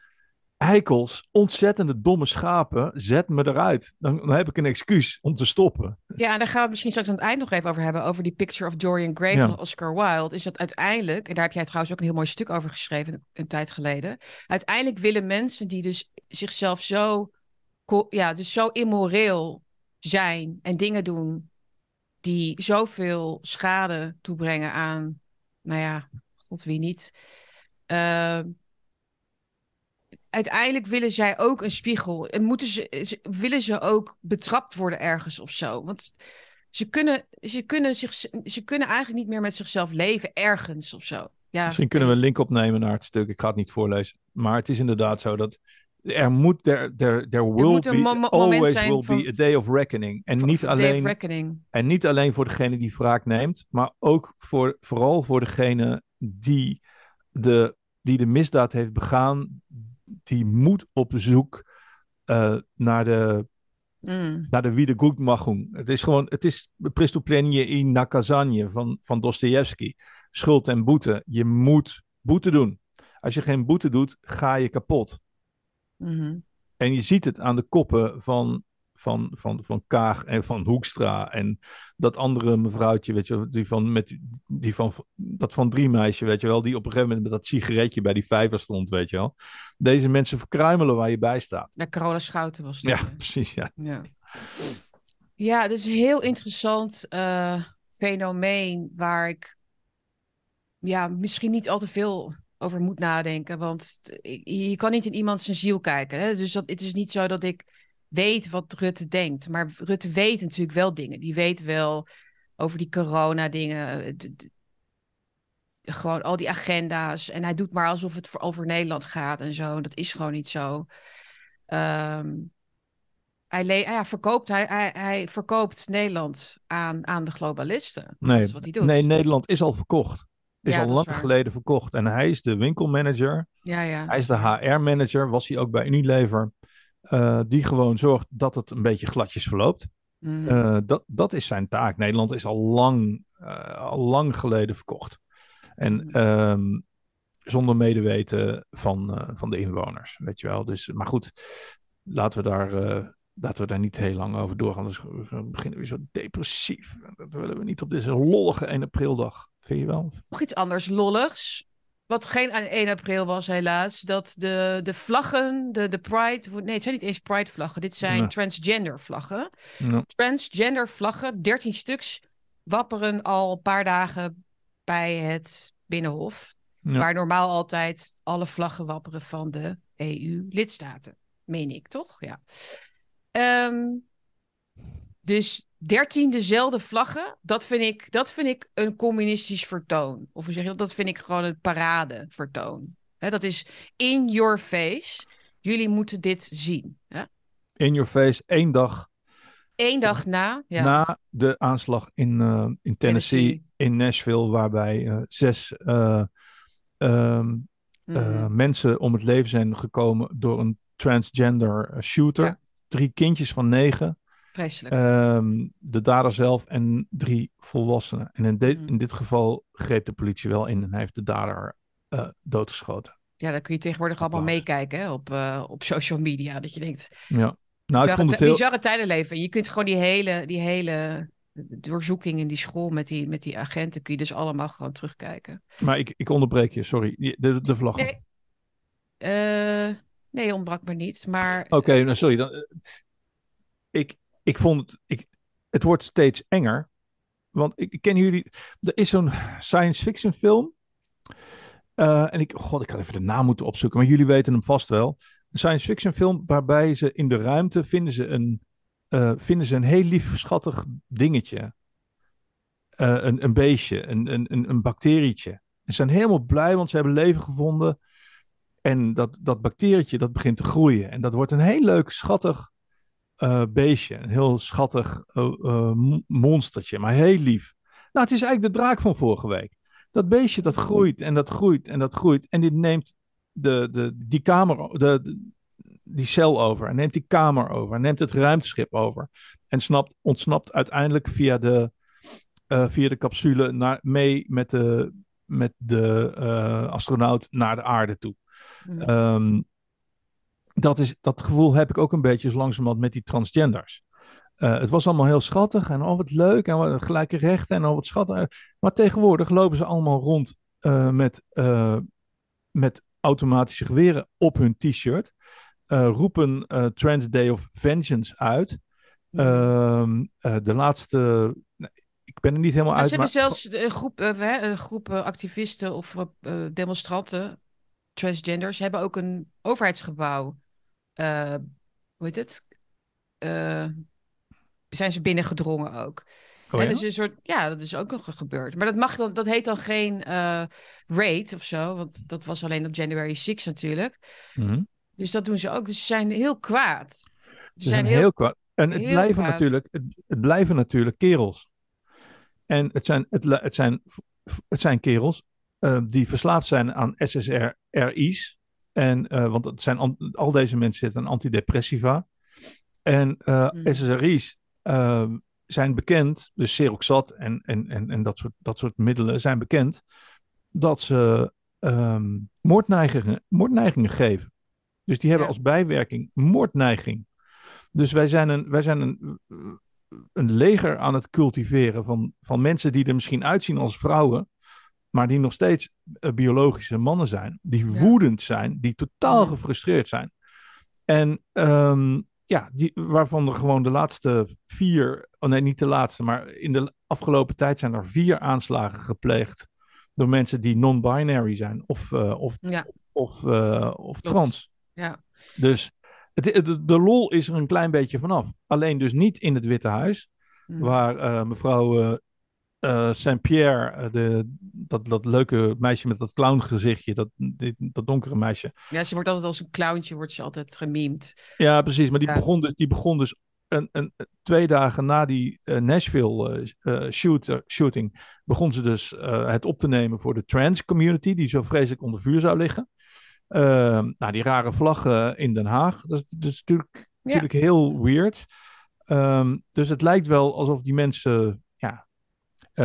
eikels, ontzettende domme schapen, zet me eruit. Dan, dan heb ik een excuus om te stoppen. ja, en daar gaan we het misschien straks aan het eind nog even over hebben. Over die Picture of Dorian Gray Ja. van Oscar Wilde. Is dat uiteindelijk, en daar heb jij trouwens ook een heel mooi stuk over geschreven een, tijd geleden. Uiteindelijk willen mensen die dus zichzelf zo, ja, dus zo immoreel zijn en dingen doen die zoveel schade toebrengen aan, nou ja, god wie niet. Ehm, uiteindelijk willen zij ook een spiegel. En moeten ze, willen ze ook betrapt worden ergens of zo. Want ze kunnen, ze, kunnen zich, ze kunnen eigenlijk niet meer met zichzelf leven ergens of zo. Ja, Misschien kunnen we een link opnemen naar het stuk. Ik ga het niet voorlezen. Maar het is inderdaad zo dat er moet, there, there, there will moet een be, mo- always will van- be a day of reckoning. En niet, alleen, Reckoning. en niet alleen voor degene die wraak neemt, maar ook voor, vooral voor degene die de, die de misdaad heeft begaan. Die moet op zoek eh, naar de Mm. naar de Wiedergutmachung. Het is gewoon, het is Prestouplenie in Nakazanje van, van Dostoevsky. Schuld en boete. Je moet boete doen. Als je geen boete doet, ga je kapot. Mhm. En je ziet het aan de koppen van, van, van, van Kaag en van Hoekstra. En dat andere mevrouwtje, weet je, wel, die van, met, die van dat van drie meisje, weet je wel, die op een gegeven moment met dat sigaretje bij die vijver stond, weet je wel. Deze mensen verkruimelen waar je bij staat. Ja, Carola Schouten was het. Ja, hè? precies, ja. Ja, ja het is een heel interessant eh, fenomeen waar ik ja, misschien niet al te veel over moet nadenken. Want je kan niet in iemand zijn ziel kijken. Hè? Dus dat, het is niet zo dat ik weet wat Rutte denkt. Maar Rutte weet natuurlijk wel dingen. Die weet wel over die corona-dingen. eh, Gewoon al die agenda's. En hij doet maar alsof het voor over Nederland gaat en zo. Dat is gewoon niet zo. Ehm, Hij, le- ja, verkoopt, hij, hij, hij verkoopt Nederland aan, aan de globalisten. Nee, dat is wat hij doet. nee, Nederland is al verkocht. Is Ja, al is lang geleden verkocht. En hij is de winkelmanager. Ja, ja. Hij is de HR-manager, was hij ook bij Unilever. Eh, die gewoon zorgt dat het een beetje gladjes verloopt. Mhm. Eh, dat, dat is zijn taak. Nederland is al lang, eh, al lang geleden verkocht. En Mhm. ehm, zonder medeweten van, van de inwoners, weet je wel. Dus, maar goed, laten we daar, laten we daar niet heel lang over doorgaan. Dus we beginnen weer zo depressief. Dat willen we niet op deze lollige 1 aprildag. Vind je wel? Nog iets anders lolligs. Wat geen aan 1 april was, helaas. Dat de, de vlaggen, de, de Pride. Nee, het zijn niet eens Pride-vlaggen. Dit zijn Nee. transgender-vlaggen. Ja. Transgender-vlaggen, 13 stuks, wapperen al een paar dagen bij het Binnenhof. Ja. Waar normaal altijd alle vlaggen wapperen van de EU-lidstaten. Meen ik, toch? Ja. Ehm, dus 13 dezelfde vlaggen, dat vind, ik, dat vind ik een communistisch vertoon. Of hoe zeg je dat? Dat vind ik gewoon een paradevertoon. Hè, dat is in your face. Jullie moeten dit zien. In your face, één dag Eén dag na. Ja. na de aanslag in, eh, in Tennessee, Tennessee. in Nashville, waarbij eh, zes eh, ehm, eh, Mhm. mensen om het leven zijn gekomen door een transgender shooter. Ja. Drie kindjes van negen, Vreselijk. ehm, de dader zelf en drie volwassenen. En in, de- Mhm. in dit geval greep de politie wel in en hij heeft de dader eh, doodgeschoten. ja, dan kun je tegenwoordig allemaal meekijken hè, op, eh, op social media. Dat je denkt, Ja. Nou, ik vond het heel... bizarre tijden leven. En je kunt gewoon die hele, die hele doorzoeking in die school met die, met die agenten... kun je dus allemaal gewoon terugkijken. Maar ik, ik onderbreek je, sorry. De, de vlag. Nee. Eh, nee, ontbrak me niet. Maar Oké, nou sorry. Dan, ik, ik vond het, ik, het wordt steeds enger. Want ik, ken jullie, er is zo'n science fiction film. Eh, en ik, god, ik had even de naam moeten opzoeken, maar jullie weten hem vast wel. Een science fiction film waarbij ze in de ruimte vinden ze een, eh, vinden ze een heel lief, schattig dingetje. Eh, een, een beestje, een, een, een, een bacterietje. En ze zijn helemaal blij, want ze hebben leven gevonden. En dat, dat bacterietje, dat begint te groeien. En dat wordt een heel leuk, schattig eh, beestje. Een heel schattig mo- monstertje, maar heel lief. Nou, het is eigenlijk de draak van vorige week. Dat beestje dat groeit en dat groeit en dat groeit. En dit neemt de, de, die kamer, de, de- die cel over. En neemt die kamer over. En neemt het ruimteschip over. En snapt, ontsnapt uiteindelijk via de, via de capsule naar, mee met de, met de astronaut naar de aarde toe. Mhm. Ehm, dat, is, dat gevoel heb ik ook een beetje zo langzamerhand met die transgenders. Eh, het was allemaal heel schattig en oh wat leuk en wat gelijke rechten en oh wat schattig. Maar tegenwoordig lopen ze allemaal rond eh, met, eh, met automatische geweren op hun t-shirt. roepen Trans Day of Vengeance uit. Ehm, eh, de laatste, ik ben er niet helemaal uit. ze hebben maar- zelfs een groep, hè, een groep eh, activisten of demonstranten, transgenders, hebben ook een overheidsgebouw. Eh, hoe heet het? Eh, zijn ze binnengedrongen ook. Oh ja? dus een soort, ja, dat is ook nog gebeurd. Maar dat, mag dan, dat heet dan geen eh raid of zo, want dat was alleen op January 6 natuurlijk. Mhm. Dus dat doen ze ook. Dus ze zijn heel kwaad. Ze Ze zijn heel, kwaad. En het blijven, kwaad. natuurlijk, het, het blijven natuurlijk kerels. En het zijn, het, het zijn, het zijn kerels eh, die verslaafd zijn aan SSRI's. En, eh, want het zijn, al deze mensen zitten aan antidepressiva. En eh, Hmm. SSRI's eh, zijn bekend, dus Seroxat en, en, en, en dat, soort, dat soort middelen zijn bekend, dat ze ehm, moordneigingen, moordneigingen geven. Dus die hebben Ja. als bijwerking moordneiging. Dus wij zijn een, wij zijn een, een leger aan het cultiveren van, van mensen die er misschien uitzien als vrouwen, maar die nog steeds eh, biologische mannen zijn. Die Ja. woedend zijn, die totaal gefrustreerd zijn. En ehm, ja, die, waarvan er gewoon de laatste vier, oh nee, niet de laatste, maar in de afgelopen tijd zijn er vier aanslagen gepleegd door mensen die non-binary zijn of, eh, of, Ja. of, eh, of trans. Ja. Dus het, de, de lol is er een klein beetje vanaf. Alleen dus niet in het Witte Huis, Mhm. waar mevrouw eh, Saint-Pierre, eh, de, dat, dat leuke meisje met dat clowngezichtje, dat, die- dat donkere meisje. Ja, ze wordt altijd als een clowntje, wordt ze altijd gememd. Ja, precies. Maar die, Ja. begon, dus, die begon dus een, een, twee dagen na die eh, Nashville eh, eh, shoot, eh, shooting, begon ze dus het op te nemen voor de trans community, die zo vreselijk onder vuur zou liggen. Ehm, nou, die rare vlaggen in Den Haag, dat is, dat is natuurlijk, natuurlijk heel weird. Ehm, dus het lijkt wel alsof die mensen,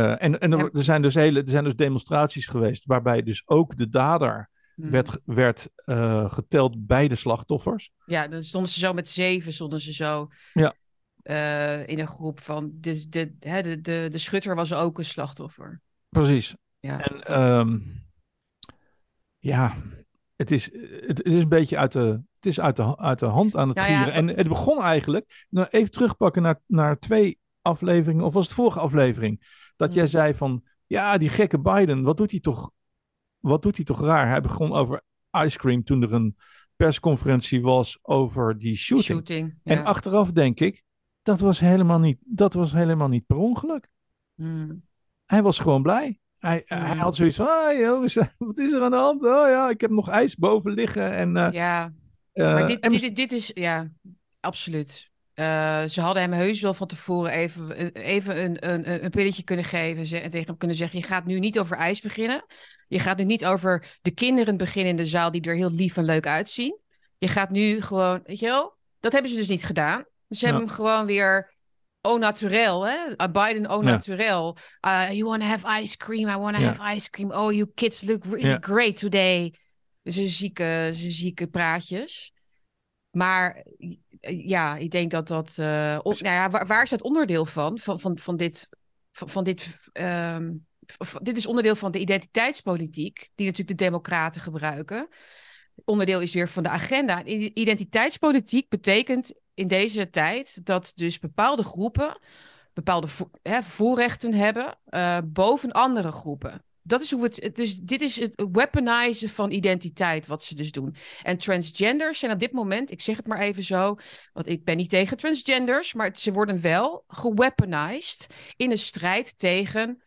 ja... eh, en en er, Ja. er, zijn dus hele, er zijn dus demonstraties geweest waarbij dus ook de dader Hmm. werd, werd eh, geteld bij de slachtoffers. Ja, dan stonden ze zo met zeven, stonden ze zo Ja. eh, in een groep van... De, de, hè, de, de, de schutter was ook een slachtoffer. Precies. Ja. En ehm, ja, het is, het, het is een beetje uit de, het is uit de, uit de hand aan het Nou ja, gieren. En het begon eigenlijk, nou even terugpakken naar, naar twee afleveringen, of was het vorige aflevering, dat jij Mm. zei van, ja, die gekke Biden, wat doet hij toch, wat doet hij toch raar? Hij begon over ice cream toen er een persconferentie was over die shooting. Shooting. En achteraf denk ik, dat was helemaal niet, dat was helemaal niet per ongeluk. Hmm. Hij was gewoon blij. Hij, hij Mm. had zoiets van, ah, jongens, wat is er aan de hand? Oh ja, ik heb nog ijs boven liggen. En, eh, Ja, eh, maar dit, dit, dit is, ja, absoluut. Eh, ze hadden hem heus wel van tevoren even, even een, een, een pilletje kunnen geven ze- en tegen hem kunnen zeggen: Je gaat nu niet over ijs beginnen. Je gaat nu niet over de kinderen beginnen in de zaal die er heel lief en leuk uitzien. Je gaat nu gewoon, weet je wel, dat hebben ze dus niet gedaan. Dus ze Ja. hebben hem gewoon weer au naturel, hè? Uh, Biden au Ja. naturel. Uh, you want to have ice cream? I want to Ja. have ice cream. Oh, you kids look really great today. Zijn zieke, zieke praatjes. Maar eh, ja, ik denk dat dat. eh, nou ja, waar, waar is dat onderdeel van? Van, van, van dit. Van, van dit ehm, dit is onderdeel van de identiteitspolitiek, die natuurlijk de Democraten gebruiken. Onderdeel is weer van de agenda. Identiteitspolitiek betekent in deze tijd dat dus bepaalde groepen bepaalde vo- hè, voorrechten hebben eh, boven andere groepen. Dat is hoe het. Dus dit is het weaponizen van identiteit, wat ze dus doen. En transgenders zijn op dit moment, ik zeg het maar even zo, want ik ben niet tegen transgenders, maar ze worden wel geweaponized in een strijd tegen,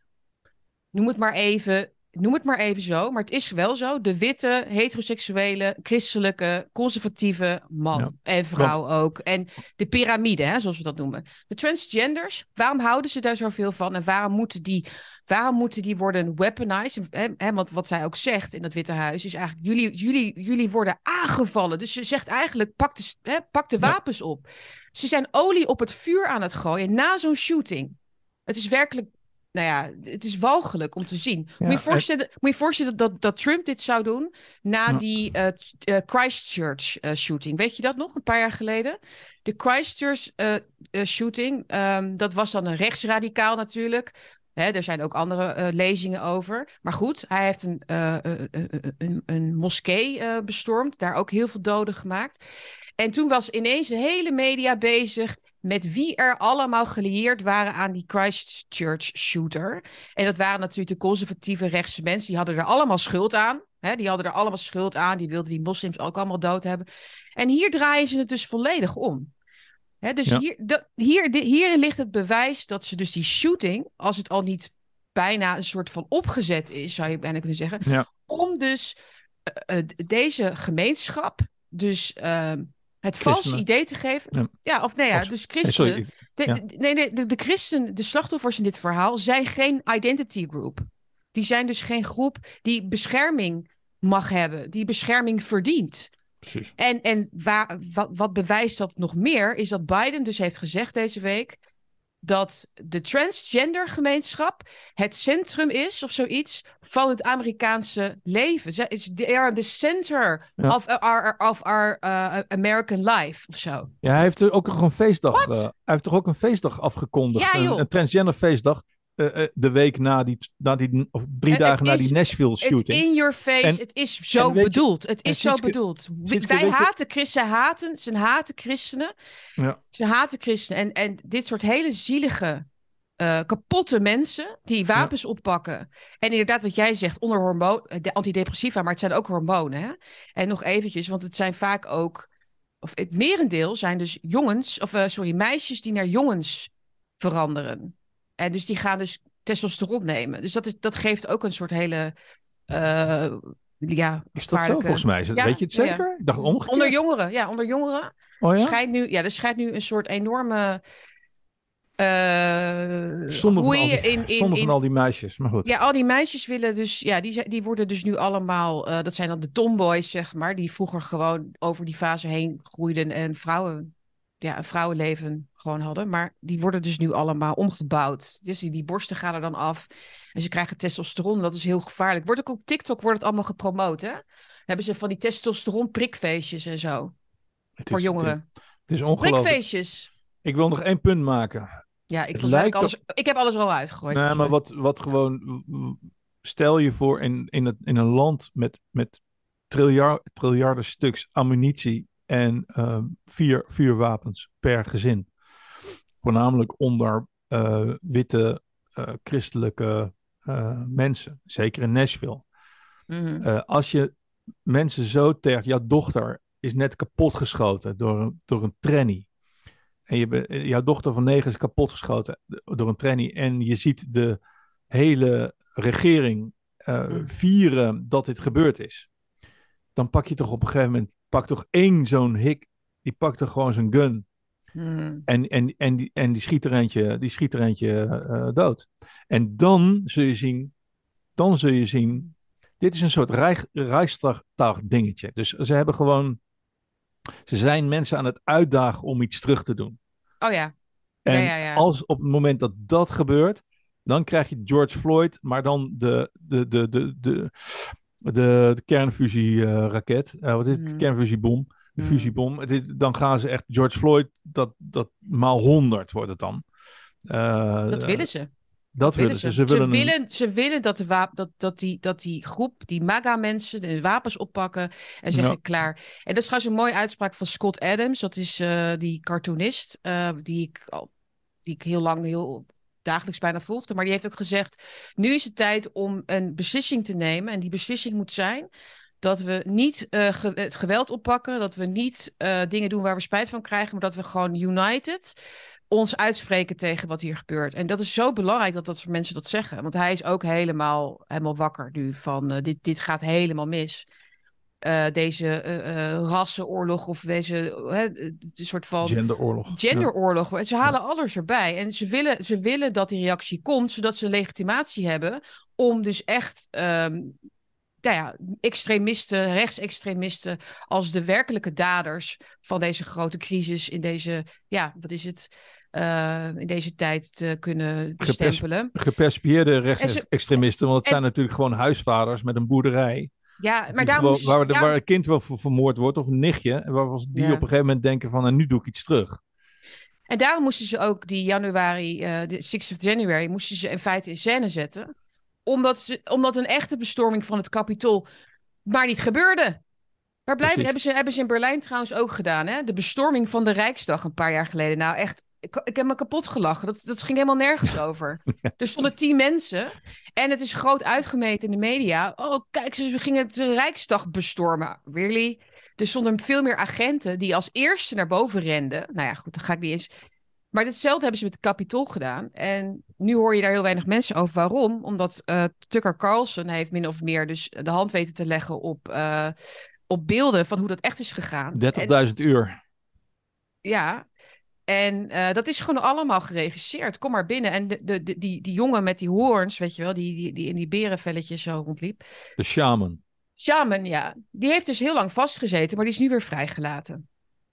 noem het maar even, noem het maar even zo, maar het is wel zo, de witte, heteroseksuele, christelijke, conservatieve man Ja, en vrouw ook. En de piramide, hè, zoals we dat noemen. De transgenders, waarom houden ze daar zoveel van en waarom moeten die, waarom moeten die worden weaponized? Hè, want wat zij ook zegt in dat Witte Huis is eigenlijk, jullie, jullie, jullie worden aangevallen. Dus ze zegt eigenlijk, pak de, hè, pak de Ja. wapens op. Ze zijn olie op het vuur aan het gooien na zo'n shooting. Het is werkelijk, nou ja, het is walgelijk om te zien. moet, je en- voorstellen, moet je voorstellen dat, dat Trump dit zou doen na die eh, eh, Christchurch eh, shooting. Weet je dat nog, een paar jaar geleden? De Christchurch shooting, ehm, dat was dan een rechtsradicaal natuurlijk. Hè, er zijn ook andere lezingen over. Maar goed, hij heeft een, een, een moskee bestormd. Daar ook heel veel doden gemaakt. En toen was ineens de hele media bezig met wie er allemaal gelieerd waren aan die Christchurch shooter. En dat waren natuurlijk de conservatieve rechtse mensen. Die hadden er allemaal schuld aan. Hè? Die hadden er allemaal schuld aan. Die wilden die moslims ook allemaal dood hebben. En hier draaien ze het dus volledig om. Hè? Dus Ja. hier, hier, hierin ligt het bewijs dat ze dus die shooting, als het al niet bijna een soort van opgezet is, zou je bijna kunnen zeggen, Ja. om dus eh, eh, deze gemeenschap, dus ehm, het valse Christenen. idee te geven. Ja. Ja, of nee, ja, dus Nee, christenen. ik- De, Ja. de- nee, nee, de, de christen, de slachtoffers in dit verhaal zijn geen identity group. Die zijn dus geen groep die bescherming mag hebben, die bescherming verdient. precies. En, en waar, wat, wat bewijst dat nog meer, is dat Biden dus heeft gezegd deze week dat de transgender gemeenschap het centrum is of zoiets van het Amerikaanse leven. Zij is they are the center Ja. of our, of our uh, American life of zo. Ja, hij heeft er ook nog een feestdag. Eh, hij heeft toch ook een feestdag afgekondigd. Ja, joh. een, een transgender feestdag. Eh, eh, de week na die, na die, of drie Het- het dagen na is- die Nashville Het shooting. in your face. En- het is zo je- bedoeld. Het is zo bedoeld. Wij haten christenen. Haten, ze haten christenen. Ja. Ze haten christenen. En, en dit soort hele zielige, eh, kapotte mensen die wapens oppakken. En inderdaad, wat jij zegt, onder hormoon, de antidepressiva, maar het zijn ook hormonen. Hè? En nog eventjes, want het zijn vaak ook, of het merendeel zijn dus jongens, of sorry, meisjes die naar jongens veranderen. En dus die gaan dus testosteron nemen. Dus dat, is, dat geeft ook een soort hele. eh, ja, Is dat zo volgens mij? Ja, weet je het ja. zeker? Ik dacht omgekeerd. Onder jongeren, ja, onder jongeren. oh, ja? Schijnt nu, ja, er schijnt nu een soort enorme. eh Zonder van, groei al die, in, in, zonder in, van al die meisjes. Maar goed. Ja, al die meisjes willen dus, ja, die, die worden dus nu allemaal, eh, dat zijn dan de tomboys, zeg maar, die vroeger gewoon over die fase heen groeiden en vrouwen, ja, een vrouwenleven gewoon hadden. Maar die worden dus nu allemaal omgebouwd. Dus die, die borsten gaan er dan af en ze krijgen testosteron. Dat is heel gevaarlijk. Wordt ook op TikTok wordt het allemaal gepromoot, hè? Hebben ze van die testosteron prikfeestjes en zo Het voor is- jongeren. Het is ongelooflijk. Prikfeestjes. Ik wil nog één punt maken. Ja, ik, lijkt alles, ik heb alles al uitgegooid. Nee, maar wat, wat gewoon. Stel je voor in, in, het, in een land met, met triljard, triljarden stuks ammunitie en ehm, vier vuurwapens per gezin. Voornamelijk onder eh, witte eh, christelijke eh, mensen. Zeker in Nashville. Mhm. Eh, als je mensen zo tergt, jouw dochter is net kapotgeschoten door door een tranny. En je, eh, jouw dochter van negen is kapotgeschoten door een tranny. En je ziet de hele regering eh, Mm. vieren dat dit gebeurd is. Dan pak je toch op een gegeven moment, pak toch één zo'n hik. Die pakt toch gewoon zijn gun. Mhm. En, en, en, die, en die schiet er eentje, die schiet er eentje eh, dood. En dan zul je zien, dan zul je zien, dit is een soort Rijksdag dingetje. Dus ze hebben gewoon, ze zijn mensen aan het uitdagen om iets terug te doen. Oh ja. En Ja, ja, ja. als op het moment dat dat gebeurt, dan krijg je George Floyd, maar dan de, de, de, de, de, de, de kernfusieraket, eh wat is het? Mhm. Kernfusiebom. De Mhm. fusiebom. Het is- dan gaan ze echt George Floyd, dat, dat maal 100 wordt het dan. Eh, Dat willen ze. Dat willen ze. Ze willen, een- willen, ze willen dat, de wap dat, dat, die, dat die groep, die MAGA-mensen, de wapens oppakken en zeggen Ja. klaar. En dat is trouwens een mooie uitspraak van Scott Adams. Dat is eh, die cartoonist eh, die, ik al, die ik heel lang, heel dagelijks bijna volgde. Maar die heeft ook gezegd, nu is het tijd om een beslissing te nemen. En die beslissing moet zijn dat we niet eh, het geweld oppakken. Dat we niet eh, dingen doen waar we spijt van krijgen. Maar dat we gewoon united ons uitspreken tegen wat hier gebeurt. En dat is zo belangrijk dat dat soort mensen dat zeggen. Want hij is ook helemaal, helemaal wakker nu van eh, dit, dit gaat helemaal mis. Eh, deze eh, eh, rassenoorlog of deze soort van genderoorlog. Ja. genderoorlog. Ze halen alles erbij. En ze willen, ze willen dat die reactie komt, zodat ze legitimatie hebben om dus echt ehm, nou ja, extremisten, rechtsextremisten, als de werkelijke daders van deze grote crisis in deze, ja, wat is het, in deze tijd te kunnen bestempelen. Geperspieerde En rechtsextremisten, want het en- zijn natuurlijk gewoon huisvaders met een boerderij. Ja, maar Die daar gewoon- moest, waar, daar- waar een kind wel voor vermoord wordt of een nichtje. En waarvan die Ja. op een gegeven moment denken van, en nu doe ik iets terug. En daarom moesten ze ook die januari, eh, de 6th of January, moesten ze in feite in scène zetten. Omdat, ze, omdat een echte bestorming van het kapitool maar niet gebeurde. Waar blijven, hebben ze, hebben ze in Berlijn trouwens ook gedaan, hè? De bestorming van de Rijksdag een paar jaar geleden. Nou, echt, ik, ik heb me kapot gelachen. Dat, dat ging helemaal nergens over. Er stonden tien mensen en het is groot uitgemeten in de media. Oh, kijk, ze gingen de Rijksdag bestormen. Really? Er stonden veel meer agenten die als eerste naar boven renden. Nou ja, goed, dan ga ik niet eens. Maar hetzelfde hebben ze met het Capitool gedaan. En nu hoor je daar heel weinig mensen over. Waarom? Omdat eh, Tucker Carlson heeft min of meer dus de hand weten te leggen op, eh, op beelden van hoe dat echt is gegaan. En- 30.000 uur. ja, en eh, dat is gewoon allemaal geregisseerd. Kom maar binnen. En de, de, de- die, die jongen met die hoorns, weet je wel, die, die, die in die berenvelletjes zo rondliep. De shaman. Shaman, ja. Die heeft dus heel lang vastgezeten, maar die is nu weer vrijgelaten.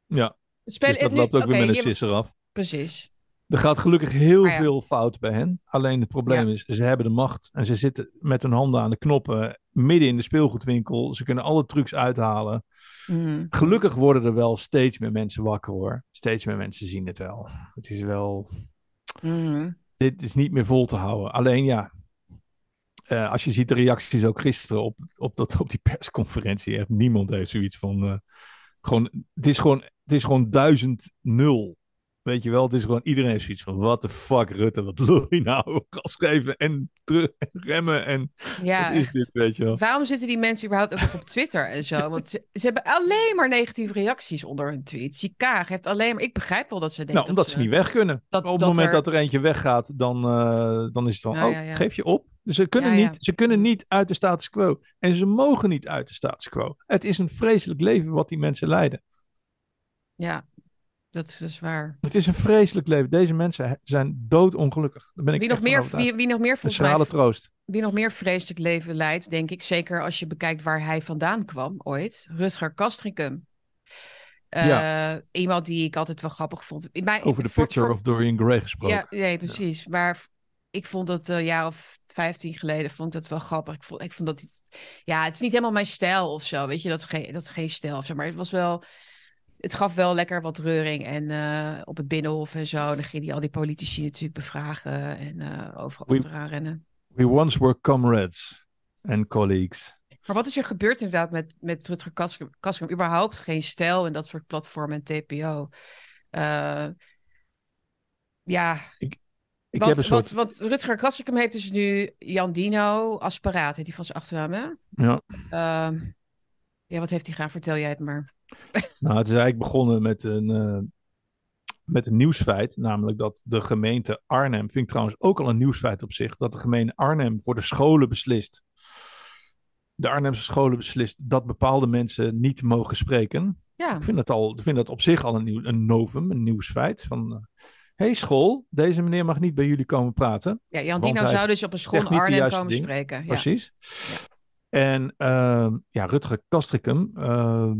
Ja, Het spel, dus dat loopt ook weer met een sisser af. Precies. Er gaat gelukkig heel ja. veel fout bij hen. Alleen het probleem Ja. is, ze hebben de macht. En ze zitten met hun handen aan de knoppen midden in de speelgoedwinkel. Ze kunnen alle trucs uithalen. Mhm. Gelukkig worden er wel steeds meer mensen wakker hoor. Steeds meer mensen zien het wel. Het is wel... Mhm. Dit is niet meer vol te houden. Alleen ja, eh, als je ziet de reacties ook gisteren op, op, dat, op die persconferentie. Echt niemand heeft zoiets van... eh, gewoon, het, is gewoon, het is gewoon duizend nul. Weet je wel, het is gewoon iedereen heeft zoiets van, what the fuck Rutte, wat lul je nou? Gas geven en terug en remmen en Ja, wat is dit, weet je wel. Waarom zitten die mensen überhaupt ook op Twitter en zo? Want ze, ze hebben alleen maar negatieve reacties onder hun tweets. Kaag heeft alleen maar... Ik begrijp wel dat ze denken Nou, omdat dat ze niet weg kunnen. dat- Op het dat moment er- dat er eentje weggaat, dan, eh, dan is het van, oh, ja, ja. geef je op. Dus ze kunnen, ja. Niet, ze kunnen niet uit de status quo. En ze mogen niet uit de status quo. Het is een vreselijk leven wat die mensen leiden. Ja, dat is dus waar. Het is een vreselijk leven. Deze mensen zijn doodongelukkig. Daar ben ik Wie nog, meer, wie, wie nog meer volgens mij troost. wie nog meer vreselijk leven leidt, denk ik, zeker als je bekijkt waar hij vandaan kwam ooit, Rutger Kastricum. Eh, Iemand die ik altijd wel grappig vond. Over de picture voor- of Dorian Gray gesproken. Ja, nee, precies. Maar ik vond dat een jaar of 15 geleden vond ik dat wel grappig. Ik vond, ik vond dat ja, het is niet helemaal mijn stijl of zo, weet je, dat is geen, dat is geen stijl of zo, maar het was wel, het gaf wel lekker wat reuring en eh, op het binnenhof en zo, dan ging hij al die politici natuurlijk bevragen en eh, overal We- achteraan rennen. We once were comrades and colleagues. Maar wat is er gebeurd inderdaad met, met Rutger? Kastricum? Überhaupt geen stijl en dat soort platformen en TPO. Eh, ja, Ik wat, heb een soort... wat, wat Rutger Kastricum heeft dus nu Jan Dino Asparaat, heet die van zijn achternaam, hè? Ja. Ehm, ja, wat heeft hij gedaan? Vertel jij het maar. Nou, het is eigenlijk begonnen met een, eh, met een nieuwsfeit. Namelijk dat de gemeente Arnhem, vind ik trouwens ook al een nieuwsfeit op zich, dat de gemeente Arnhem voor de scholen beslist. De Arnhemse scholen beslist dat bepaalde mensen niet mogen spreken. Ja, Ik vind dat, al, ik vind dat op zich al een, nieuw, een novum, een nieuwsfeit. Van, eh, hey school, deze meneer mag niet bij jullie komen praten. ja Jan Dino zou dus op een school in Arnhem komen spreken. Ja. Precies. En ehm, ja, Rutger Kastricum, ehm,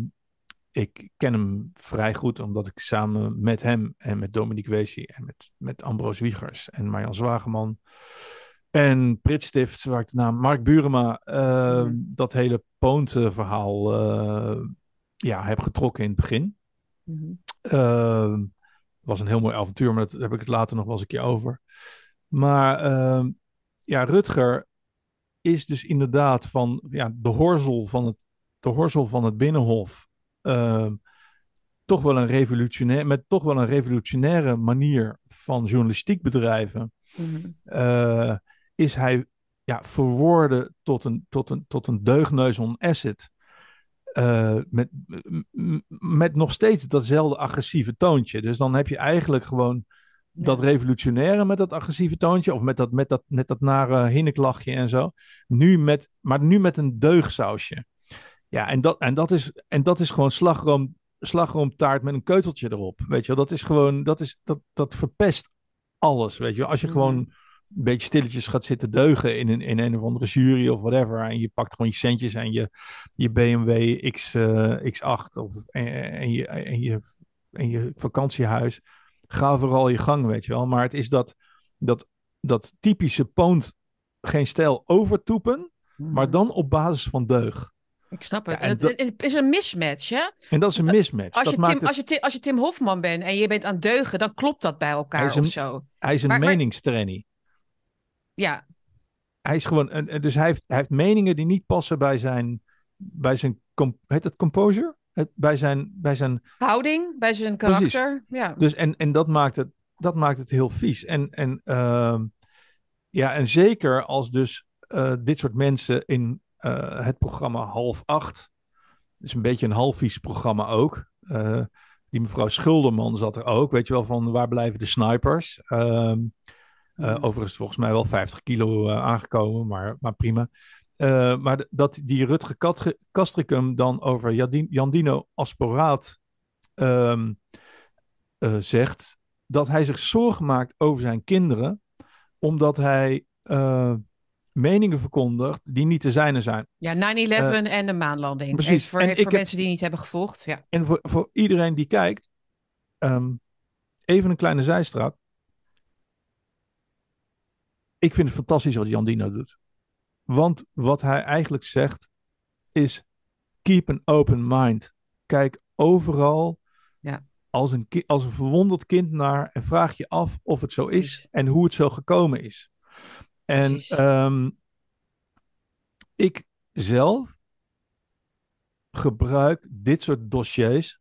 ik ken hem vrij goed omdat ik samen met hem en met Dominique Weesie en met, met Ambroos Wiegers en Marjan Zwageman en Pritstift, waar ik de naam Mark Burema, ehm, Mhm. dat hele Poont-verhaal eh, ja, heb getrokken in het begin. Ehm, was een heel mooi avontuur, maar daar heb ik het later nog wel eens een keer over. Maar ehm, ja, Rutger is dus inderdaad van ja, de horzel van het, de horzel van het Binnenhof. Ehm, toch wel een revolutionair, met toch wel een revolutionaire manier van journalistiek bedrijven. Mhm. eh, is hij ja, verwoorden tot een, tot een, tot een deugneus on acid. Eh, met, met nog steeds datzelfde agressieve toontje. Dus dan heb je eigenlijk gewoon dat revolutionaire met dat agressieve toontje. Of met dat, met dat, met dat nare hinniklachje en zo. Nu met, maar nu met een deugsausje. Ja, en dat, en dat, is, en dat is gewoon slagroom, slagroomtaart met een keuteltje erop. Weet je wel, dat is gewoon, dat, is, dat, dat verpest alles. Weet je wel, als je Mhm. gewoon een beetje stilletjes gaat zitten deugen in een, in een of andere jury of whatever. En je pakt gewoon je centjes en je, je BMW X, eh, X8 of, en, en, je, en, je, en je vakantiehuis. Ga vooral je gang, weet je wel. Maar het is dat, dat, dat typische poont geen stijl overtoepen, maar Mhm. dan op basis van deug. Ik snap het. Ja, en en het, dat- het is een mismatch, hè? En dat is een mismatch. Als dat je, maakt Tim, het- als, je, als je Tim Hofman bent en je bent aan het deugen, dan klopt dat bij elkaar of een- zo. Hij is een maar- maar- meningstrainee. Ja, Hij is gewoon, en- en dus hij heeft, hij heeft meningen die niet passen bij zijn, bij zijn, heet het composure? Bij zijn, bij zijn, houding bij zijn Precies. karakter. Ja. dus en, en dat maakt het, dat maakt het heel vies. En, en, ehm, ja, en zeker als dus eh, dit soort mensen in eh, het programma half acht, het is een beetje een half vies programma ook. eh, die mevrouw Schulderman zat er ook, weet je wel, van waar blijven de snipers? Ehm, eh, Mhm. overigens volgens mij wel 50 kilo aangekomen, maar, maar prima. Maar dat die Katge- Kastricum dan over Jadin- Jandino Asporaat ehm, eh, zegt dat hij zich zorgen maakt over zijn kinderen, omdat hij meningen verkondigt die niet te zijne zijn. Ja, 9-11 en de maanlanding. Eh, precies. Voor, En voor heb- mensen die niet hebben gevolgd. Ja. En voor, voor iedereen die kijkt, ehm, even een kleine zijstraat. Ik vind het fantastisch wat Jan Dino doet. Want wat hij eigenlijk zegt is: keep an open mind. Kijk overal Ja. als, een als een verwonderd kind naar en vraag je af of het zo is en hoe het zo gekomen is. En ehm, ik zelf gebruik dit soort dossiers,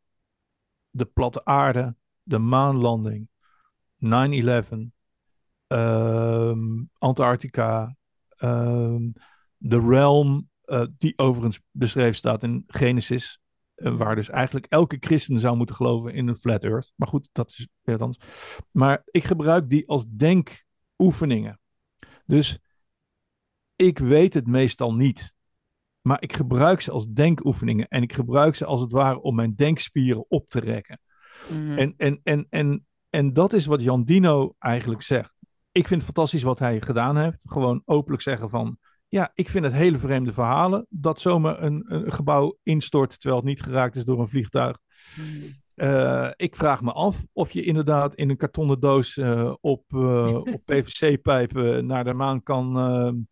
de platte aarde, de maanlanding, 9-11, ehm, Antarctica, ehm, The Realm, eh, die overigens beschreven staat in Genesis. eh, waar dus eigenlijk elke christen zou moeten geloven in een flat earth. Maar goed, dat is weer anders. Maar ik gebruik die als denkoefeningen. Dus ik weet het meestal niet. Maar ik gebruik ze als denkoefeningen. En ik gebruik ze als het ware om mijn denkspieren op te rekken. Mhm. En, en, en, en, en dat is wat Jan Dino eigenlijk zegt. Ik vind het fantastisch wat hij gedaan heeft. Gewoon openlijk zeggen van... Ja, ik vind het hele vreemde verhalen. Dat zomaar een, een gebouw instort terwijl het niet geraakt is door een vliegtuig. Mhm. Eh, ik vraag me af of je inderdaad in een kartonnen doos eh, op, eh, op PVC-pijpen naar de maan kan,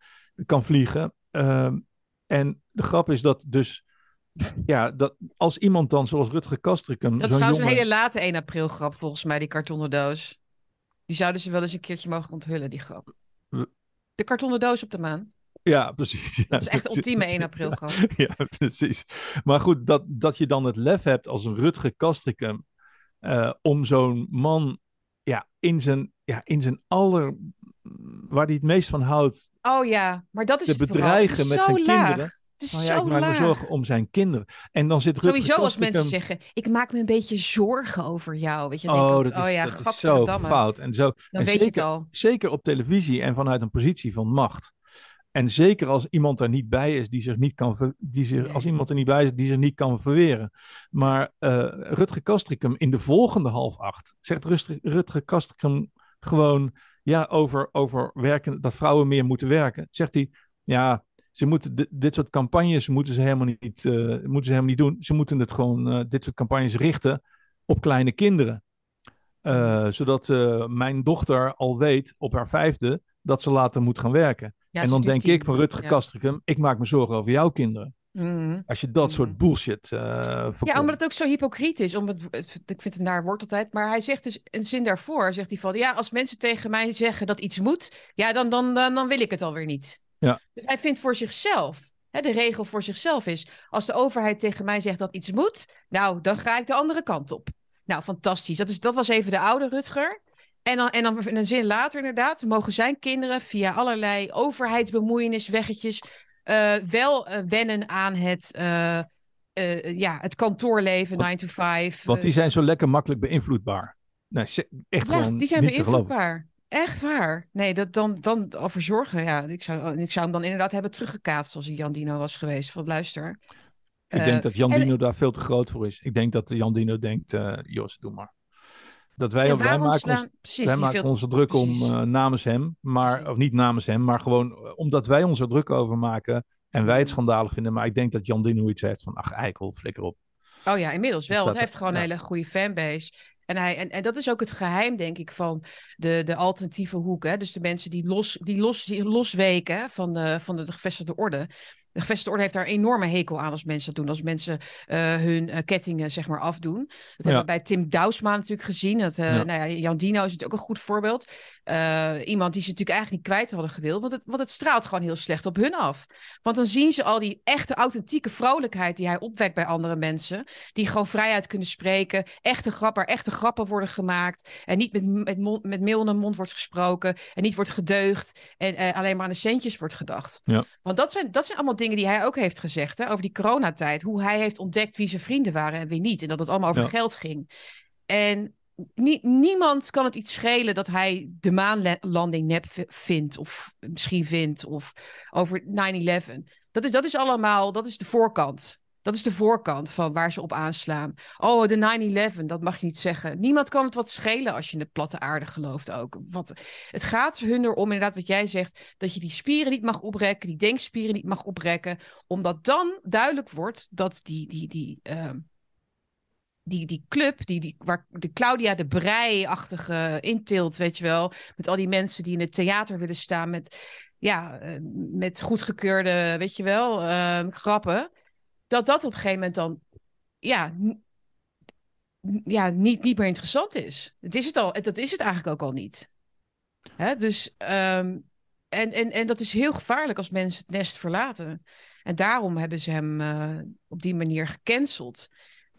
kan vliegen. Ehm, en de grap is dat dus, ja, dat als iemand dan zoals Rutger Kastrikum... Dat is trouwens een hele late 1 april grap volgens mij, die kartonnen doos. Die zouden ze wel eens een keertje mogen onthullen, die grap. De kartonnen doos op de maan. Ja, precies. Ja, Dat is echt precies. ultieme 1 april grap. Ja, precies. Maar goed, dat, dat je dan het lef hebt als een Rutger Kastrikum eh, om zo'n man ja, in zijn, ja, in zijn aller... waar hij het meest van houdt, Oh ja, maar dat is te het. Het bedreigen is met zo zijn laag. kinderen. Het is Nou ja, zo ik maak laag. me zorgen om zijn kinderen. En dan zit Rutger Sowieso als mensen zeggen, ik maak me een beetje zorgen over jou. Weet je, Oh, dat is, oh ja, dat is zo fout. En zo, Dan en weet je het al. zeker op televisie en vanuit een positie van macht. En zeker als iemand er niet bij is, die zich niet kan die zich, als iemand er niet bij is, die zich niet kan verweren. Maar eh Rutger Kastrikum in de volgende half acht zegt Rutger, Rutger Kastrikum gewoon ja, over, over werken, dat vrouwen meer moeten werken. Zegt hij, ja, ze moeten di- dit soort campagnes moeten ze helemaal niet, eh, moeten ze helemaal niet doen. Ze moeten het gewoon, eh, dit soort campagnes richten op kleine kinderen. Eh, zodat mijn dochter al weet op haar vijfde dat ze later moet gaan werken. Ja, en dan denk ik van Rutger Ja. Kastrikum, ik maak me zorgen over jouw kinderen. Mhm. Als je dat Mhm. soort bullshit eh Ja, omdat het ook zo hypocriet is. Om het, het- ik vind het naar woord altijd. Maar hij zegt dus een zin daarvoor. Zegt hij van, ja, als mensen tegen mij zeggen dat iets moet. Ja, dan, dan, dan, dan wil ik het alweer niet. Ja. Dus hij vindt voor zichzelf. Hè, de regel voor zichzelf is. Als de overheid tegen mij zegt dat iets moet. Nou, dan ga ik de andere kant op. Nou, fantastisch. Dat, is, dat was even de oude Rutger. En dan, en dan in een zin later inderdaad. Mogen zijn kinderen via allerlei overheidsbemoeienisweggetjes. eh wel eh, wennen aan het, eh, ja, het kantoorleven, 9 to 5. Want die zijn zo lekker makkelijk beïnvloedbaar. Nee, echt ja, die zijn beïnvloedbaar. Echt waar. Nee, dat dan, dan over zorgen. Ja, ik zou, ik zou hem dan inderdaad hebben teruggekaatst als hij Jan Dino was geweest. Van luister. Ik denk dat Jan en- Dino daar veel te groot voor is. Ik denk dat Jan Dino denkt, Jos, doe maar. Dat wij, Ja, wij maken, slaan- ons, precies, wij maken veel- er druk om eh, namens hem. Maar, Precies. of niet namens hem, maar gewoon eh, omdat wij ons er druk over maken. En wij het Mhm. schandalig vinden. Maar ik denk dat Jan Dino iets heeft van, ach eikel, flikker op. Oh ja, inmiddels wel. dat- Want hij heeft gewoon ja. een hele goede fanbase. En, hij, en, en dat is ook het geheim, denk ik, van de, de alternatieve hoek. Hè? Dus de mensen die, los, die, los, die losweken van, de, van de, gevestigde orde. De gevestigde orde heeft daar een enorme hekel aan als mensen dat doen. Als mensen eh, hun eh, kettingen zeg maar afdoen. Dat hebben we bij Tim Douwsma natuurlijk gezien. Dat, Ja. nou ja, Jan Dino is natuurlijk ook een goed voorbeeld. Eh, iemand die ze natuurlijk eigenlijk niet kwijt hadden gewild. Want het, want het straalt gewoon heel slecht op hun af. Want dan zien ze al die echte authentieke vrolijkheid die hij opwekt bij andere mensen. Die gewoon vrijheid kunnen spreken. Echte grappen, echte grappen worden gemaakt. En niet met, met, mond, met mail in de mond wordt gesproken. En niet wordt gedeugd. En eh, alleen maar aan de centjes wordt gedacht. Ja. Want dat zijn, dat zijn allemaal dingen die hij ook heeft gezegd. Hè, over die coronatijd. Hoe hij heeft ontdekt wie zijn vrienden waren en wie niet. En dat het allemaal over Ja. geld ging. En nie- niemand kan het iets schelen dat hij de maanlanding nep vindt. Of misschien vindt. Of over 9-11. Dat is, dat is allemaal, dat is de voorkant. Dat is de voorkant van waar ze op aanslaan. Oh, de 9-11, dat mag je niet zeggen. Niemand kan het wat schelen als je in de platte aarde gelooft ook. Want het gaat hun erom, inderdaad wat jij zegt, dat je die spieren niet mag oprekken, die denkspieren niet mag oprekken. Omdat dan duidelijk wordt dat die, die, die, ehm, die, die club, die, die, waar de Claudia de Brei-achtige intilt, weet je wel. Met al die mensen die in het theater willen staan met, ja, eh, met goedgekeurde, weet je wel, ehm, grappen. Dat dat op een gegeven moment dan, ja, ja niet, niet meer interessant is. Het is het al, dat is het eigenlijk ook al niet. Hè? Dus, ehm, en, en, en dat is heel gevaarlijk als mensen het nest verlaten. En daarom hebben ze hem eh, op die manier gecanceld.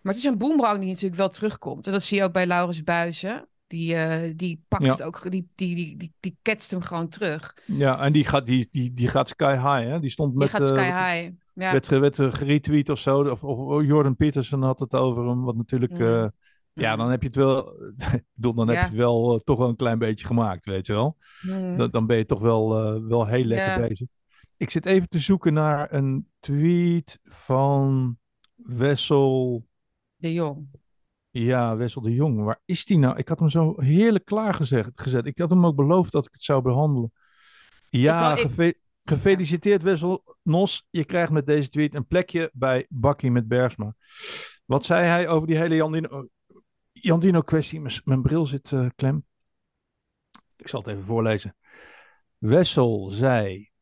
Maar het is een boemerang die natuurlijk wel terugkomt. En dat zie je ook bij Laurens Buizen. Die Die, eh, die pakt Ja. het ook, die, die, die, die, die ketst hem gewoon terug. Ja, en die gaat, die, die, die gaat sky high, hè? Die stond Die met... gaat eh, sky wat- high. Ja. werd, werd eh, geretweet of zo. Of, of Jordan Peterson had het over hem. Wat natuurlijk... Mhm. eh, ja, Mhm. dan heb je het wel... bedoel, dan heb Ja. je het wel eh, toch wel een klein beetje gemaakt, weet je wel. Mhm. Dan, dan ben je toch wel, eh, wel heel lekker Ja. bezig. Ik zit even te zoeken naar een tweet van Wessel... De Jong. Ja, Wessel de Jong. Waar is die nou? Ik had hem zo heerlijk klaargezet. Gezet. Ik had hem ook beloofd dat ik het zou behandelen. Ja, Ik ik- gefeliciteerd Wessel Nos. Je krijgt met deze tweet een plekje bij Bakkie met Bergsma. Wat zei hij over die hele Jandino, Jandino kwestie? Mijn, mijn bril zit eh, klem. Ik zal het even voorlezen. Wessel zei...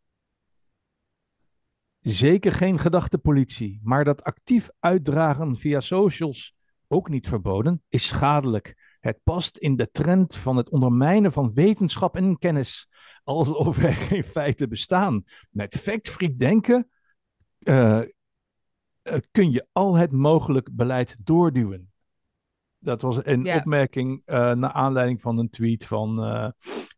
Zeker geen gedachtepolitie, maar dat actief uitdragen via socials ook niet verboden, is schadelijk. Het past in de trend van het ondermijnen van wetenschap en kennis, alsof er geen feiten bestaan. Met factfreak denken eh, eh, kun je al het mogelijk beleid doorduwen. Dat was een opmerking eh naar aanleiding van een tweet van,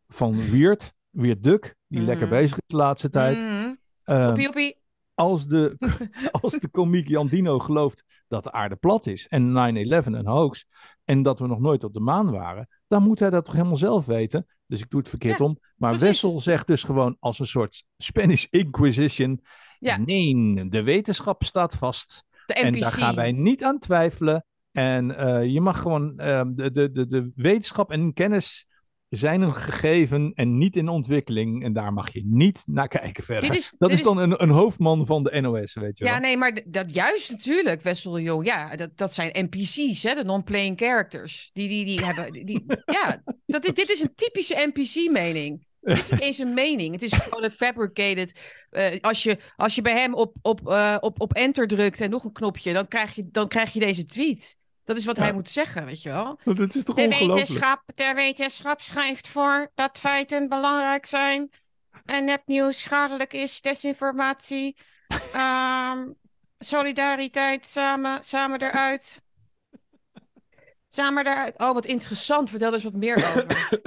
van Weird, Weird Duck, die lekker bezig is de laatste tijd. Mhm. Eh, Toppie, joppie. Als de, als de komiek Jan Dino gelooft dat de aarde plat is en 9-11 een hoax en dat we nog nooit op de maan waren, dan moet hij dat toch helemaal zelf weten. Dus ik doe het verkeerd Ja, om. Maar precies. Wessel zegt dus gewoon als een soort Spanish Inquisition: Ja. nee, de wetenschap staat vast. En daar gaan wij niet aan twijfelen. En eh, je mag gewoon, ehm, de, de, de, de wetenschap en kennis zijn een gegeven en niet in ontwikkeling. En daar mag je niet naar kijken verder. Dit is- dat dit is dan een, een hoofdman van de NOS, weet je wel. Ja, nee, maar dat juist natuurlijk, Wessel Jong. Ja, dat, dat zijn NPC's, hè, de non-playing characters. Die, die, die hebben, die, ja, dat is, dit is een typische NPC-mening. Het is niet eens een mening. Het is gewoon een fabricated. eh, als, je, als je bij hem op, op, eh, op, op enter drukt en nog een knopje, dan krijg je, dan krijg je deze tweet. Dat is wat Ja. hij moet zeggen, weet je wel. Want het is toch De ongelooflijk? wetenschap, de wetenschap schrijft voor dat feiten belangrijk zijn. En nepnieuws schadelijk is, desinformatie. Ehm, solidariteit, samen, samen eruit. Samen eruit. Oh, wat interessant. Vertel er eens wat meer over.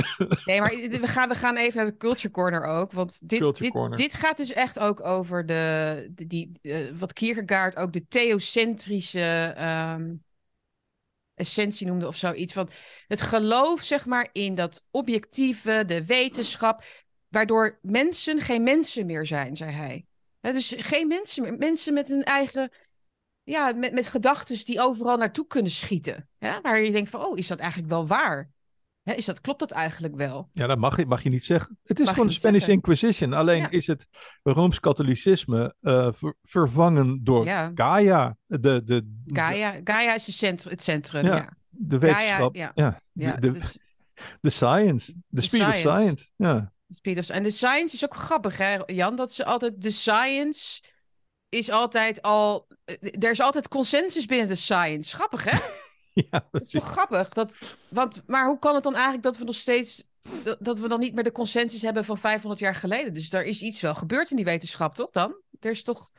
Nee, maar we gaan, we gaan even naar de Culture Corner ook. Want dit, dit, Corner. dit gaat dus echt ook over de, de die, eh, wat Kierkegaard ook de theocentrische ehm, essentie noemde of zoiets. Van het geloof, zeg maar, in dat objectieve, de wetenschap, waardoor mensen geen mensen meer zijn, zei hij. Hè, dus geen mensen meer. Mensen met een eigen, ja, met, met gedachten die overal naartoe kunnen schieten. Hè, waar je denkt van, oh, is dat eigenlijk wel waar? Hè, is dat, klopt dat eigenlijk wel? Ja, dat mag je, mag je niet zeggen. Het is Mag gewoon de Spanish zeggen. Inquisition. Alleen Ja. is het Rooms-Katholicisme eh, ver- vervangen door Ja. Gaia. De, de, de, Gaia, Gaia is de centrum, het centrum, Ja. ja. de wetenschap. ja. de, de, dus, de science. De speed of science. Ja. Speed of- En de science is ook grappig, hè, Jan? Dat ze altijd. De science is altijd al. eh, Er is altijd consensus binnen de science. Grappig, hè? ja, Dat is wel precies. grappig. Dat, want, maar hoe kan het dan eigenlijk dat we nog steeds. Dat, dat we dan niet meer de consensus hebben van 500 jaar geleden? Dus er is iets wel gebeurd in die wetenschap, toch dan? Er is toch.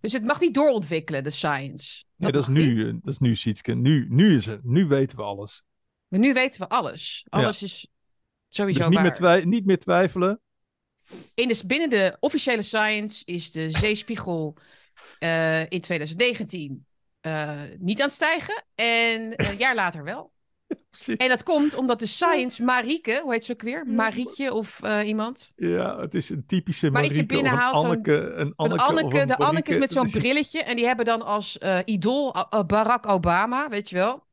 Dus het mag niet doorontwikkelen, de science. Nee, dat is niet. nu, eh, dat is nu Sietske. Nu, nu is het. Nu weten we alles. Maar nu weten we alles. Alles is sowieso Dus niet waar. meer, twij- niet meer twijfelen. In de, binnen de officiële science is de zeespiegel eh, in 2019 eh, niet aan het stijgen. En een jaar later wel. En dat komt omdat de science, Marieke, hoe heet ze ook weer? Marietje of eh, iemand? Ja, het is een typische Marieke een binnenhaalt zo'n- Anneke. Een Een Anneke, Anneke, een de Annekes Marieke. met zo'n brilletje. En die hebben dan als eh, idool Barack Obama, weet je wel.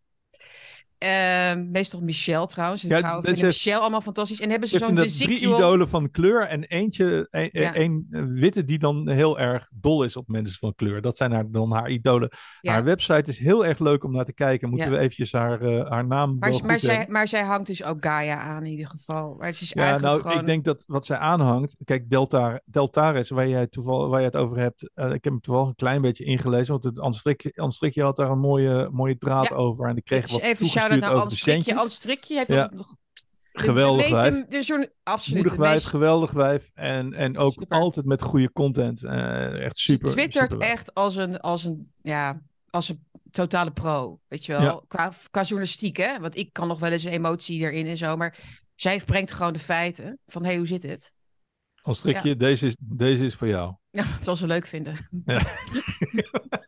Ehm, meestal Michelle trouwens. Ja, is- Michelle allemaal fantastisch. En hebben ze zo'n drie idolen van kleur en eentje, een, Ja. een witte die dan heel erg dol is op mensen van kleur. Dat zijn haar, dan haar idolen. Ja. Haar website is heel erg leuk om naar te kijken. Moeten we eventjes haar, eh, haar naam Maar, maar, goed zij, maar zij hangt dus ook Gaia aan in ieder geval. Maar het is Ja, nou, gewoon... ik denk dat wat zij aanhangt... Kijk, Delta, Deltares, waar jij, toeval, waar jij het over hebt... eh, ik heb hem toevallig een klein beetje ingelezen. Want het Anstrikje, had daar een mooie, mooie draad over. En ik kreeg wat Even over Anne de Strikje. Strikje Ja. nog... de- Geweldig de wijf. de absoluut. Moedig wijf, meest- geweldig wijf. En, en ook Super. altijd met goede content. Eh, echt Ze super. twittert super wijf. echt als een, als een, ja, als een totale pro, weet je wel. Ja. Qua, qua journalistiek, hè. Want ik kan nog wel eens emotie erin en zo. Maar zij brengt gewoon de feiten van, hé, hey, hoe zit het? Als strikje, deze, is, deze is voor jou. Ja, het zal ze leuk vinden.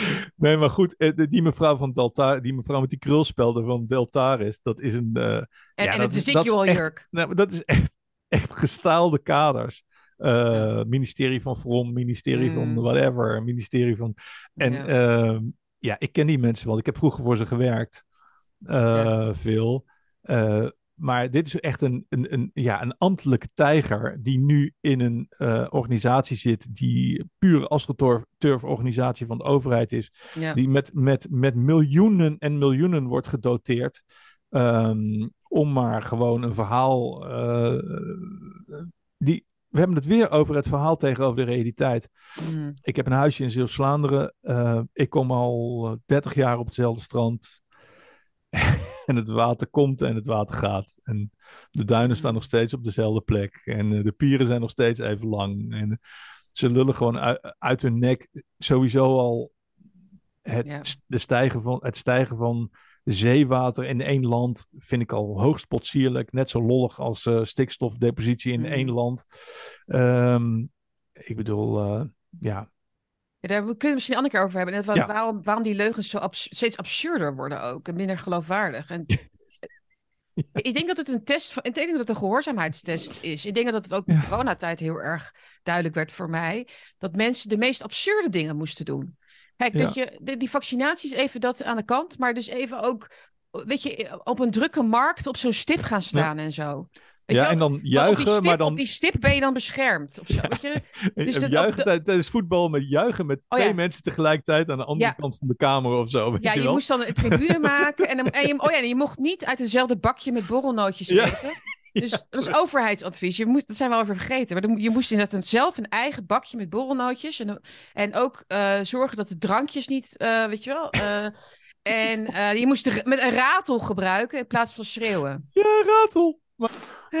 Nee, maar goed, eh, die mevrouw van Delta, die mevrouw met die krulspelden van Deltaris, dat is een... eh, En, Ja, en dat het is- dat Ezekiel echt- jurk. nou, dat is echt, echt gestaalde kaders. Eh, Ministerie van Vrom, ministerie van Mm. whatever, ministerie van... En Ja. ja. ja, ik ken die mensen wel. Ik heb vroeger voor ze gewerkt. Veel. Maar dit is echt een, een, een, ja, een ambtelijke tijger die nu in een eh, organisatie zit die pure astroturf-organisatie van de overheid is Ja. die met, met, met miljoenen en miljoenen wordt gedoteerd. ehm, om maar gewoon een verhaal. eh, die, we hebben het weer over het verhaal tegenover de realiteit. Mm. Ik heb een huisje in Zeeuws-Vlaanderen. eh, ik kom al eh, 30 jaar op hetzelfde strand. en het water komt en het water gaat. En de duinen staan nog steeds op dezelfde plek. En eh, de pieren zijn nog steeds even lang. En ze lullen gewoon uit, uit hun nek sowieso al het, Ja. de stijgen van, het stijgen van zeewater in één land vind ik al hoogst potsierlijk. Net zo lollig als eh, stikstofdepositie in Mm. één land. Ehm, ik bedoel, eh, ja, Ja, daar kunnen we het misschien een andere keer over hebben. Ja. waarom, waarom die leugens zo abs- steeds absurder worden ook. En minder geloofwaardig. En Ik denk dat het een test van. Ik denk dat het een gehoorzaamheidstest is. Ik denk dat het ook in de coronatijd heel erg duidelijk werd voor mij. Dat mensen de meest absurde dingen moesten doen. Kijk, dat je. die vaccinaties even dat aan de kant. Maar dus even ook. Weet je, op een drukke markt op zo'n stip gaan staan en zo. Ja wel? en dan Maar op die juichen, stip, maar dan Op die stip ben je dan beschermd. Of zo, Ja. weet je? dus dat- juichen de- tijdens voetbal met juichen met Oh, twee ja. mensen tegelijkertijd aan de andere Ja. kant van de kamer of zo. Weet Ja, je moest dan een tribune maken. En, dan- en je, oh ja, je mocht niet uit hetzelfde bakje met borrelnootjes eten. Dus dat is overheidsadvies. Je moet, dat zijn we al even vergeten. Maar je moest inderdaad een- zelf een eigen bakje met borrelnootjes. En, en ook eh, zorgen dat de drankjes niet, eh, weet je wel. eh, en je moest de- met een ratel gebruiken in plaats van schreeuwen. Ja, ratel. Maar, Eh,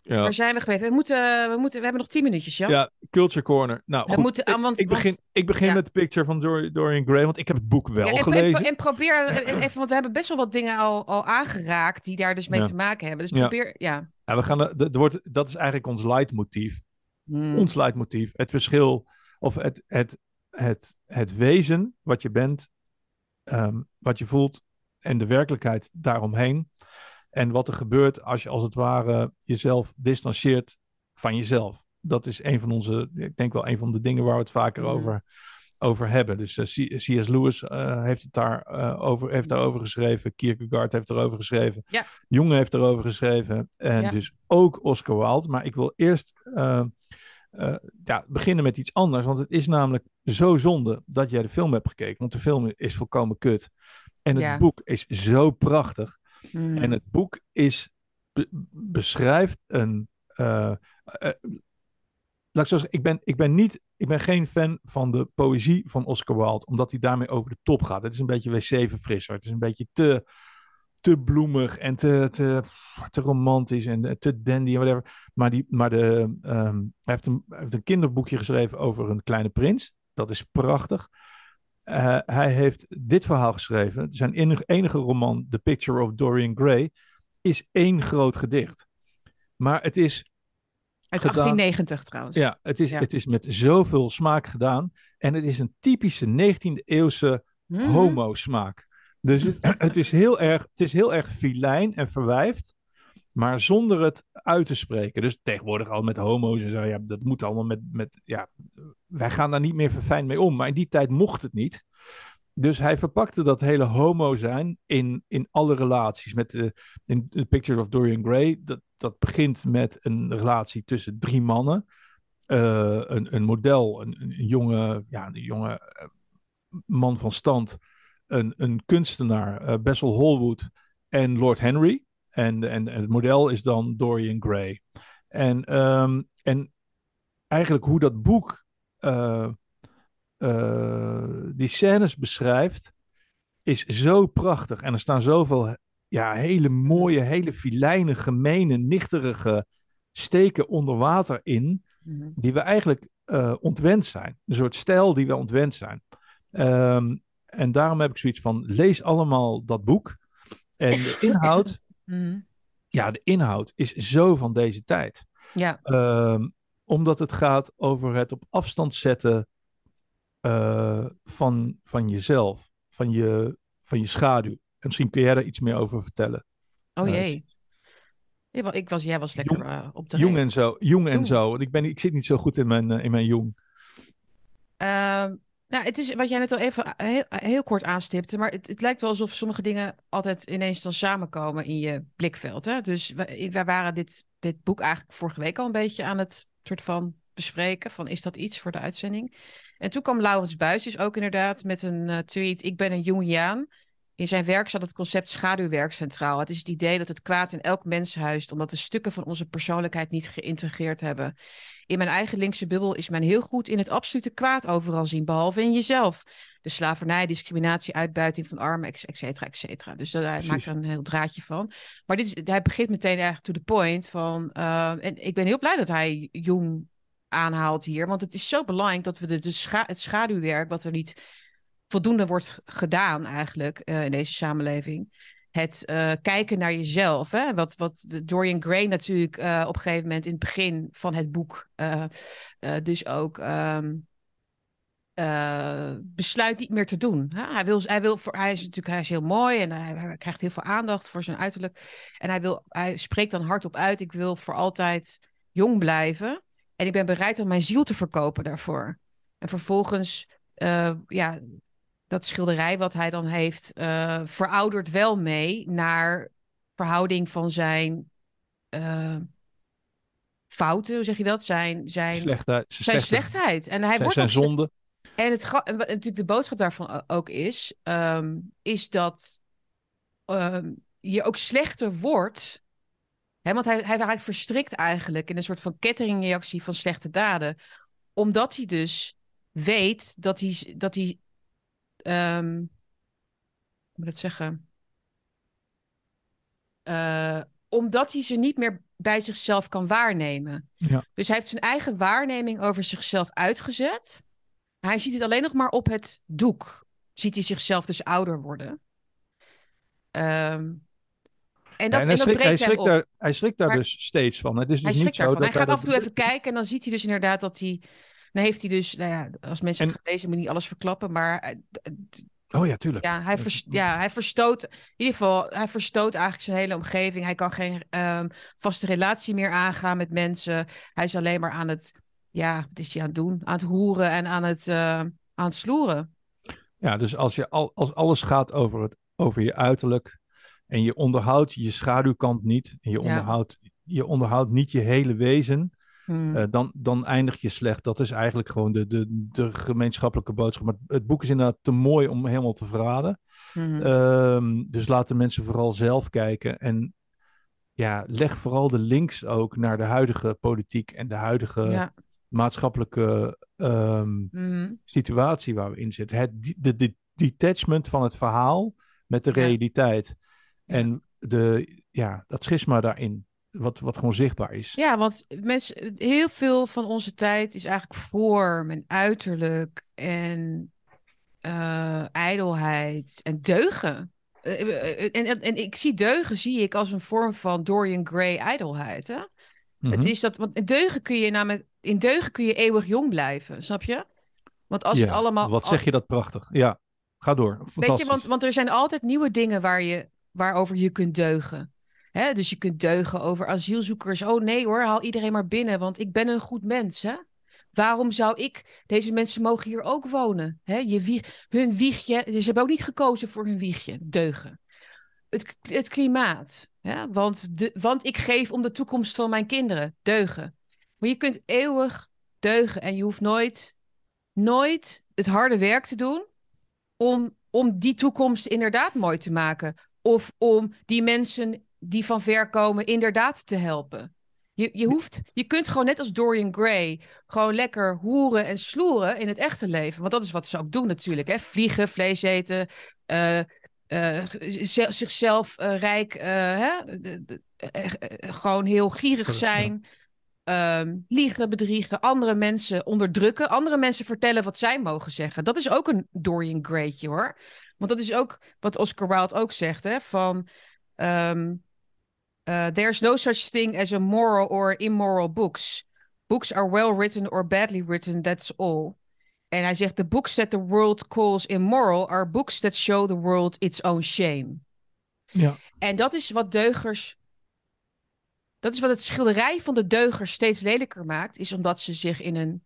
ja. Waar zijn we gebleven? We, moeten, we, moeten, we hebben nog tien minuutjes, ja? ja, Culture Corner. Nou, We goed, moeten- ik, want- ik begin, want- ik begin ja. met de picture van Dor- Dorian Gray, want ik heb het boek wel Ja, en, en, gelezen. en probeer eh, even, want we hebben best wel wat dingen al, al aangeraakt die daar dus mee Ja. te maken hebben. Dus probeer, ja. Ja, we gaan, er, er wordt, dat is eigenlijk ons leidmotief. Hmm. Ons leidmotief. Het verschil, of het, het, het, het wezen wat je bent, ehm, wat je voelt en de werkelijkheid daaromheen. En wat er gebeurt als je als het ware jezelf distancieert van jezelf. Dat is een van onze, ik denk wel een van de dingen waar we het vaker over, over hebben. Dus eh, C.S. Lewis eh, heeft, het daar, eh, over, heeft daarover geschreven. Kierkegaard heeft erover geschreven. Ja. Jung heeft erover geschreven. En Ja. dus ook Oscar Wilde. Maar ik wil eerst ja, beginnen met iets anders. Want het is namelijk zo zonde dat jij de film hebt gekeken. Want de film is volkomen kut. En het boek is zo prachtig. Hmm. En het boek is, be- beschrijft een. eh, laat ik zo zeggen, ik ben, ik, ben niet, ik ben geen fan van de poëzie van Oscar Wilde, omdat hij daarmee over de top gaat. Het is een beetje wc-verfrisser. Het is een beetje te, te bloemig en te, te, te romantisch en te dandy en whatever. Maar, die, maar de, ehm, hij, heeft een, hij heeft een kinderboekje geschreven over een kleine prins. Dat is prachtig. Eh, hij heeft dit verhaal geschreven. Zijn enige, enige roman, The Picture of Dorian Gray, is één groot gedicht. Maar het is, Uit gedaan. 1890 trouwens. ja, het is, Ja. het is met zoveel smaak gedaan. En het is een typische 19e eeuwse Mhm. homo-smaak. Dus het, het, is heel erg, het is heel erg filijn en verwijfd, maar zonder het uit te spreken. Dus tegenwoordig al met homo's en zo, ja, dat moet allemaal met, met, ja, wij gaan daar niet meer verfijnd mee om. Maar in die tijd mocht het niet. Dus hij verpakte dat hele homo zijn in, in alle relaties. Met de, in The Picture of Dorian Gray, dat, dat begint met een relatie tussen drie mannen. Eh, een, een model, een, een jonge, ja, een jonge eh, man van stand, een, een kunstenaar, eh, Bessel Hallwood en Lord Henry. En, en, en het model is dan Dorian Gray. En, ehm, en eigenlijk hoe dat boek eh, eh, die scènes beschrijft, is zo prachtig. En er staan zoveel ja, hele mooie, hele filijne, gemene, nichterige steken onder water in Mhm. die we eigenlijk eh, ontwend zijn. Een soort stijl die we ontwend zijn. Ehm, en daarom heb ik zoiets van, lees allemaal dat boek. En de inhoud, Mhm. ja, de inhoud is zo van deze tijd. Ja, Ehm, omdat het gaat over het op afstand zetten eh, van, van jezelf, van je, van je schaduw. En misschien kun jij daar iets meer over vertellen. oh Eh, jee. Ja, ik was, jij was lekker Jong- eh, op de Jong en zo. Jong en zo. Want ik, ben, ik zit niet zo goed in mijn, in mijn jong. Ehm, nou, het is wat jij net al even heel, heel kort aanstipte, maar het, het lijkt wel alsof sommige dingen altijd ineens dan samenkomen in je blikveld. Hè? Dus wij, wij waren dit, dit boek eigenlijk vorige week al een beetje aan het soort van bespreken, van is dat iets voor de uitzending? En toen kwam Laurens Buijs ook inderdaad met een eh, tweet, ik ben een Jungiaan. In zijn werk staat het concept schaduwwerk centraal. Het is het idee dat het kwaad in elk mens huist, omdat we stukken van onze persoonlijkheid niet geïntegreerd hebben. In mijn eigen linkse bubbel is men heel goed in het absolute kwaad overal zien, behalve in jezelf. De slavernij, discriminatie, uitbuiting van armen, et et cetera, et cetera. Dus dat, hij Precies. maakt er een heel draadje van. Maar dit is, hij begint meteen eigenlijk to the point van... eh, en ik ben heel blij dat hij Jong aanhaalt hier. Want het is zo belangrijk dat we de, de scha- het schaduwwerk... wat er niet voldoende wordt gedaan eigenlijk eh, in deze samenleving... Het eh, kijken naar jezelf. Hè? Wat, wat Dorian Gray natuurlijk op een gegeven moment in het begin van het boek... dus ook... ehm, eh, besluit niet meer te doen. Hè? Hij, wil, hij, wil voor, hij is natuurlijk hij is heel mooi en hij, hij krijgt heel veel aandacht voor zijn uiterlijk. En hij, wil, hij spreekt dan hardop uit: ik wil voor altijd jong blijven. En ik ben bereid om mijn ziel te verkopen daarvoor. En vervolgens, eh, ja, dat schilderij wat hij dan heeft, eh, veroudert wel mee naar verhouding van zijn fouten, hoe zeg je dat? Zijn, zijn, Slechtheid. zijn slechtheid. En hij zijn, wordt zijn zonde. En, het, gra- en wat natuurlijk de boodschap daarvan ook is, ehm, is dat ehm, je ook slechter wordt. Hè, want hij, hij raakt verstrikt eigenlijk in een soort van kettingreactie van slechte daden. Omdat hij dus weet dat hij, dat hij ehm, hoe moet ik dat zeggen? Eh, omdat hij ze niet meer bij zichzelf kan waarnemen. Ja. Dus hij heeft zijn eigen waarneming over zichzelf uitgezet. Hij ziet het alleen nog maar op het doek. Ziet hij zichzelf dus ouder worden. Ehm, en dat, Ja, en en hij, hij, schrikt daar, hij schrikt daar Maar- dus steeds van. Het is dus Hij niet zo dat Hij gaat dat- af en toe even kijken en dan ziet hij dus inderdaad dat hij... Dan heeft hij dus, nou ja, als mensen het En- gaan lezen, moet niet alles verklappen. Maar eh, Oh ja, tuurlijk. ja, hij, vers- ja, hij verstoot, in ieder geval, hij verstoot eigenlijk zijn hele omgeving. Hij kan geen ehm, vaste relatie meer aangaan met mensen. Hij is alleen maar aan het, ja, wat is hij aan het doen? Aan het hoeren en aan het, eh, aan het sloeren. Ja, dus als, je al, als alles gaat over, het, over je uiterlijk en je onderhoudt je schaduwkant niet, en je, Ja. onderhoudt, je onderhoudt niet je hele wezen, Hmm. eh, dan, dan eindig je slecht. Dat is eigenlijk gewoon de, de, de gemeenschappelijke boodschap. Maar het boek is inderdaad te mooi om helemaal te verraden. Mhm. Ehm, dus laten mensen vooral zelf kijken. En ja, leg vooral de links ook naar de huidige politiek en de huidige ja. Maatschappelijke ehm, Mhm. situatie waar we in zitten. Het de, de, de detachment van het verhaal met de realiteit. Ja. En de, ja, dat schisma daarin, wat, wat gewoon zichtbaar is. Ja, want mensen, heel veel van onze tijd is eigenlijk vorm en uiterlijk en eh, ijdelheid en deugen. Eh, eh, En, en, en ik zie deugen zie ik als een vorm van Dorian Gray ijdelheid. Hè? Mhm. Het is dat, want deugen kun je namelijk, in deugen kun je eeuwig jong blijven, snap je? Want als het allemaal. Wat zeg je dat prachtig. Ja, ga door. Weet je, want, want er zijn altijd nieuwe dingen waar je, waarover je kunt deugen. Hè? Dus je kunt deugen over asielzoekers. Oh nee hoor, haal iedereen maar binnen, want ik ben een goed mens. Hè? Waarom zou ik... Deze mensen mogen hier ook wonen. Hè? Je wieg, hun wiegje... Ze hebben ook niet gekozen voor hun wiegje. Deugen. Het, het klimaat. Hè? Want, de, want ik geef om de toekomst van mijn kinderen. Deugen. Maar je kunt eeuwig deugen. En je hoeft nooit, nooit het harde werk te doen om, om die toekomst inderdaad mooi te maken. Of om die mensen die van ver komen inderdaad te helpen. Je, je, hoeft, je kunt gewoon net als Dorian Gray gewoon lekker hoeren en sloeren in het echte leven. Want dat is wat ze ook doen natuurlijk. Hè? Vliegen, vlees eten, zichzelf rijk, hè? Gewoon heel gierig zijn. Ehm, liegen, bedriegen, andere mensen onderdrukken, andere mensen vertellen wat zij mogen zeggen. Dat is ook een Dorian Graytje hoor. Want dat is ook wat Oscar Wilde ook zegt, hè, van ehm uh, there's no such thing as a moral or immoral books. Books are well written or badly written, that's all. En hij zegt, the books that the world calls immoral are books that show the world its own shame. Ja. En dat is wat deugers. Dat is wat het schilderij van de deugers steeds lelijker maakt, is omdat ze zich in een.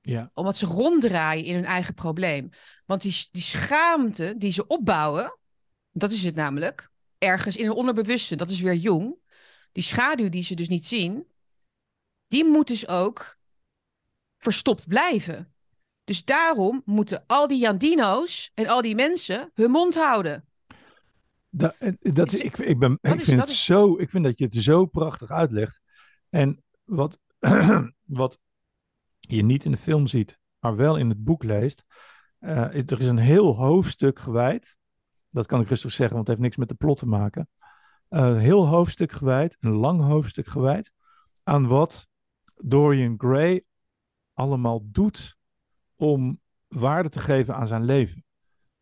Ja. Omdat ze ronddraaien in hun eigen probleem. Want die, die schaamte die ze opbouwen, dat is het namelijk, ergens in hun onderbewuste, dat is weer jong. Die schaduw die ze dus niet zien, die moet dus ook verstopt blijven. Dus daarom moeten al die Jandino's en al die mensen hun mond houden. Da- dat, Is- ik, ik, ben, ik, vind dat het zo, ik vind dat je het zo prachtig uitlegt. En wat, wat je niet in de film ziet, maar wel in het boek leest. eh, er is een heel hoofdstuk gewijd. Dat kan ik rustig zeggen, want het heeft niks met de plot te maken. Eh, Een heel hoofdstuk gewijd, een lang hoofdstuk gewijd. aan wat Dorian Gray allemaal doet om waarde te geven aan zijn leven.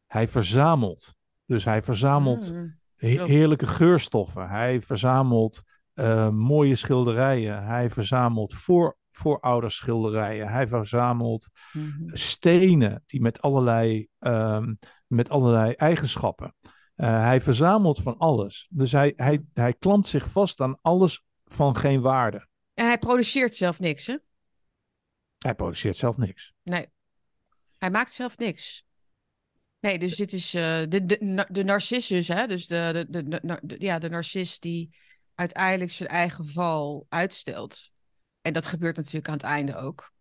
Hij verzamelt. Dus hij verzamelt Mm. klopt. heerlijke geurstoffen. Hij verzamelt eh, mooie schilderijen. Hij verzamelt voor, voorouderschilderijen. Hij verzamelt Mhm. stenen die met allerlei, ehm, met allerlei eigenschappen. Eh, hij verzamelt van alles. Dus hij, hij, hij klampt zich vast aan alles van geen waarde. En hij produceert zelf niks, hè? Hij produceert zelf niks. Nee. Hij maakt zelf niks. Nee, dus dit is eh, de, de, de narcissus, hè? Dus de, de, de, ja, de narcist die uiteindelijk zijn eigen val uitstelt. En dat gebeurt natuurlijk aan het einde ook.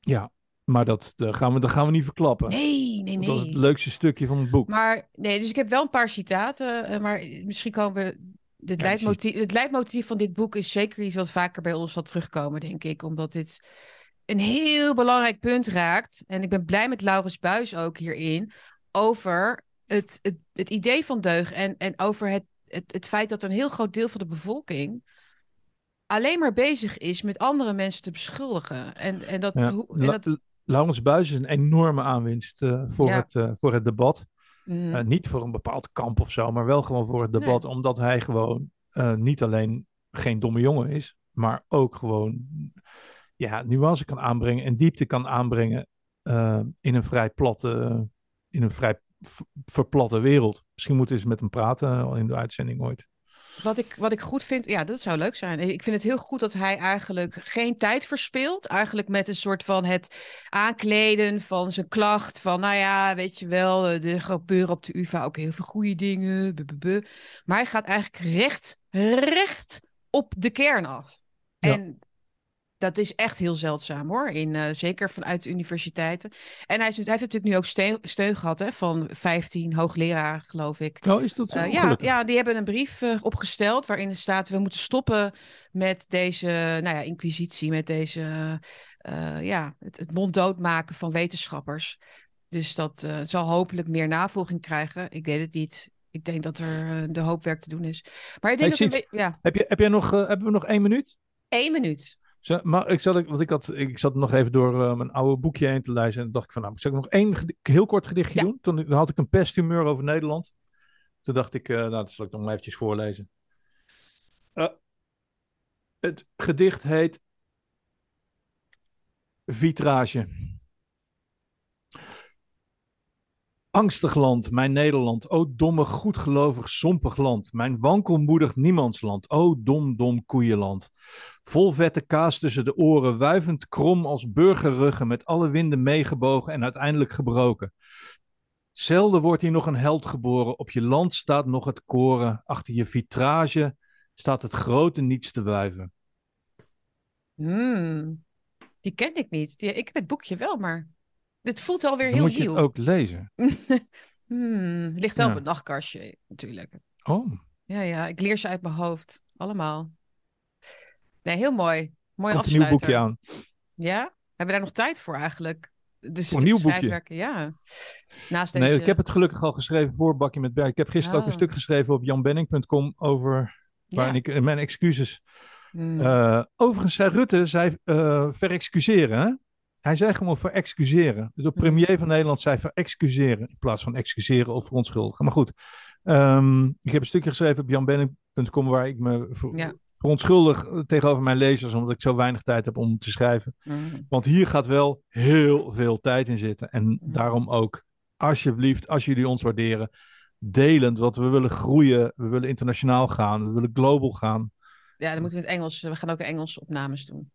Ja, maar dat, gaan, we, dat gaan we niet verklappen. Nee, nee, Want Dat is het nee. leukste stukje van het boek. Maar nee, dus ik heb wel een paar citaten, eh, maar misschien komen we. Dit Ja, leidmotief, het leidmotief van dit boek is zeker iets wat vaker bij ons zal terugkomen, denk ik. Omdat dit een heel belangrijk punt raakt. En ik ben blij met Laurens Buis ook hierin. Over het, het, het idee van deug. En, en over het, het, het feit dat een heel groot deel van de bevolking. alleen maar bezig is met andere mensen te beschuldigen. En, en dat. Ja, hoe- en dat Laurens Buis is een enorme aanwinst eh, voor, Ja. het, eh, voor het debat. mm, Eh, niet voor een bepaald kamp of zo, maar wel gewoon voor het debat. Omdat hij gewoon niet alleen geen domme jongen is, maar ook gewoon ja, nuance kan aanbrengen en diepte kan aanbrengen eh, in een vrij platte, in een vrij verplatte wereld. Misschien moeten we eens met hem praten eh, in de uitzending ooit. Wat ik, wat ik goed vind, ja, dat zou leuk zijn. Ik vind het heel goed dat hij eigenlijk geen tijd verspilt. Eigenlijk met een soort van het aankleden van zijn klacht. Van, nou ja, weet je wel, eh, er gebeuren op de UvA ook heel veel goede dingen. Maar hij gaat eigenlijk recht, recht op de kern af. Ja. Dat is echt heel zeldzaam hoor. In, eh, zeker vanuit de universiteiten. En hij, is, hij heeft natuurlijk nu ook steun, steun gehad hè, van 15 hoogleraren, geloof ik. Oh, is dat zo? Eh, ja, ja, die hebben een brief eh, opgesteld waarin staat: we moeten stoppen met deze, nou ja, inquisitie, met deze, ja, het, het monddood maken van wetenschappers. Dus dat zal hopelijk meer navolging krijgen. Ik weet het niet. Ik denk dat er de hoop werk te doen is. Maar ik denk Hey, dat Siet. we- ja, Heb, je, heb jij nog, hebben we nog één minuut? één minuut. Zo, maar ik zat, want ik, had, ik zat nog even door eh, mijn oude boekje heen te lezen. En dacht ik van, nou, zal ik nog één heel kort gedichtje Ja. doen? Toen, dan had ik een pesthumeur over Nederland. Toen dacht ik, eh, nou, dat zal ik nog maar eventjes voorlezen. Eh, het gedicht heet Vitrage. Angstig land, mijn Nederland, o domme, goedgelovig, sompig land, mijn wankelmoedig niemandsland, o dom, dom koeienland. Vol vette kaas tussen de oren, wuivend krom als burgerruggen, met alle winden meegebogen en uiteindelijk gebroken. Zelden wordt hier nog een held geboren, op je land staat nog het koren, achter je vitrage staat het grote niets te wuiven. Hmm, die ken ik niet. Die, ik heb het boekje wel, maar dit voelt alweer Dan heel moet je nieuw. het ook lezen. Hmm, het ligt wel Ja. op een nachtkastje, natuurlijk. Oh, Ja, ja, ik leer ze uit mijn hoofd. Allemaal. Nee, heel mooi. Mooi komt een nieuw boekje aan. Ja? Hebben we daar nog tijd voor eigenlijk? Dus Voor een het nieuw boekje? ja. Naast deze... Nee, ik heb het gelukkig al geschreven voor Bakje met Berg. Ik heb gisteren ook een Oh. stuk geschreven op janbenning.com over Ja. ik eh, mijn excuses Hmm. Eh, overigens zei Rutte, zei uh, verexcuseren. Hè? Hij zei gewoon verexcuseren. De premier van Nederland zei verexcuseren in plaats van excuseren of verontschuldigen. Maar goed, um, ik heb een stukje geschreven op janbenning.com waar ik me ver Ja. Verontschuldig tegenover mijn lezers omdat ik zo weinig tijd heb om te schrijven. Hmm. Want hier gaat wel heel veel tijd in zitten. En Ja. daarom ook, alsjeblieft, als jullie ons waarderen, delend. Want we willen groeien, we willen internationaal gaan, we willen global gaan. Ja, dan moeten we het Engels. We gaan ook Engelse opnames doen.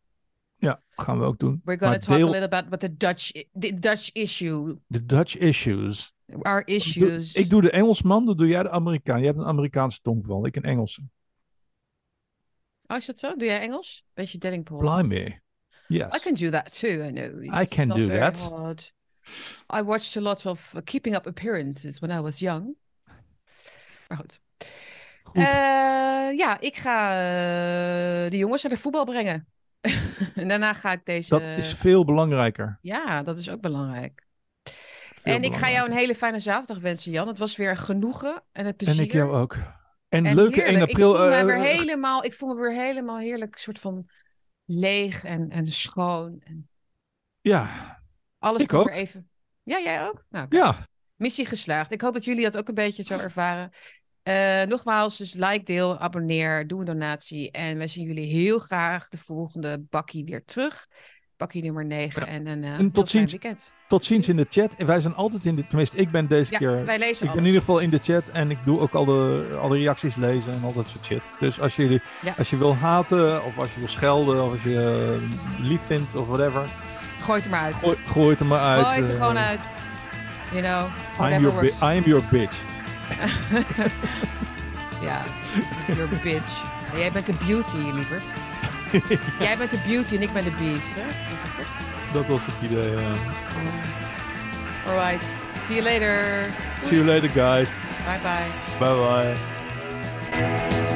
Ja, gaan we ook doen. We're going to talk deel- a little about what the Dutch, the Dutch issue, De Dutch issues. our issues. Ik doe de Engelsman, dan doe jij de Amerikaan. Jij hebt een Amerikaanse tongval, ik een Engelse. Oh, is dat zo? Doe jij Engels? Beetje Deddingpole. Blimey. Yes. I can do that too. I know. I can do that. hard. I watched a lot of uh, Keeping Up Appearances when I was young. Maar goed. Goed. Eh, ja, ik ga eh, de jongens naar de voetbal brengen. en daarna ga ik deze. dat is veel belangrijker. Ja, dat is ook belangrijk. Veel en ik ga jou een hele fijne zaterdag wensen, Jan. Het was weer genoegen en het plezier. En ik jou ook. En, En leuke 1 heerlijk. april. Ik voel, me eh, weer helemaal, ik voel me weer helemaal heerlijk, soort van leeg en, en schoon. En Ja, alles Ik komt ook. weer even. Ja, jij ook? Nou, ja. missie geslaagd. Ik hoop dat jullie dat ook een beetje zo ervaren. Eh, nogmaals, dus like, deel, abonneer, doe een donatie. En we zien jullie heel graag de volgende bakkie weer terug. Bakkie nummer 9 Ja. en een eh, En tot ziens. weekend. Tot ziens in de chat. En wij zijn altijd in de. Tenminste, ik ben deze Ja, keer. wij lezen Ik ben in ieder geval in de chat en ik doe ook al de, alle reacties lezen en al dat soort shit. Dus als, jullie, Ja. als je wil haten, of als je wil schelden, of als je eh, lief vindt, of whatever, Gooi het er maar uit. gooi, gooi het er maar uit. Gooi het er eh, gewoon uit. You know, I'm your, I am your bitch. Ja, you're a bitch. Jij bent de beauty, lieverd. Jij bent de beauty en ik ben de beast, hè? Dat was het idee. ja. Oh. Alright. See you later. See you later, guys. Bye bye. Bye bye.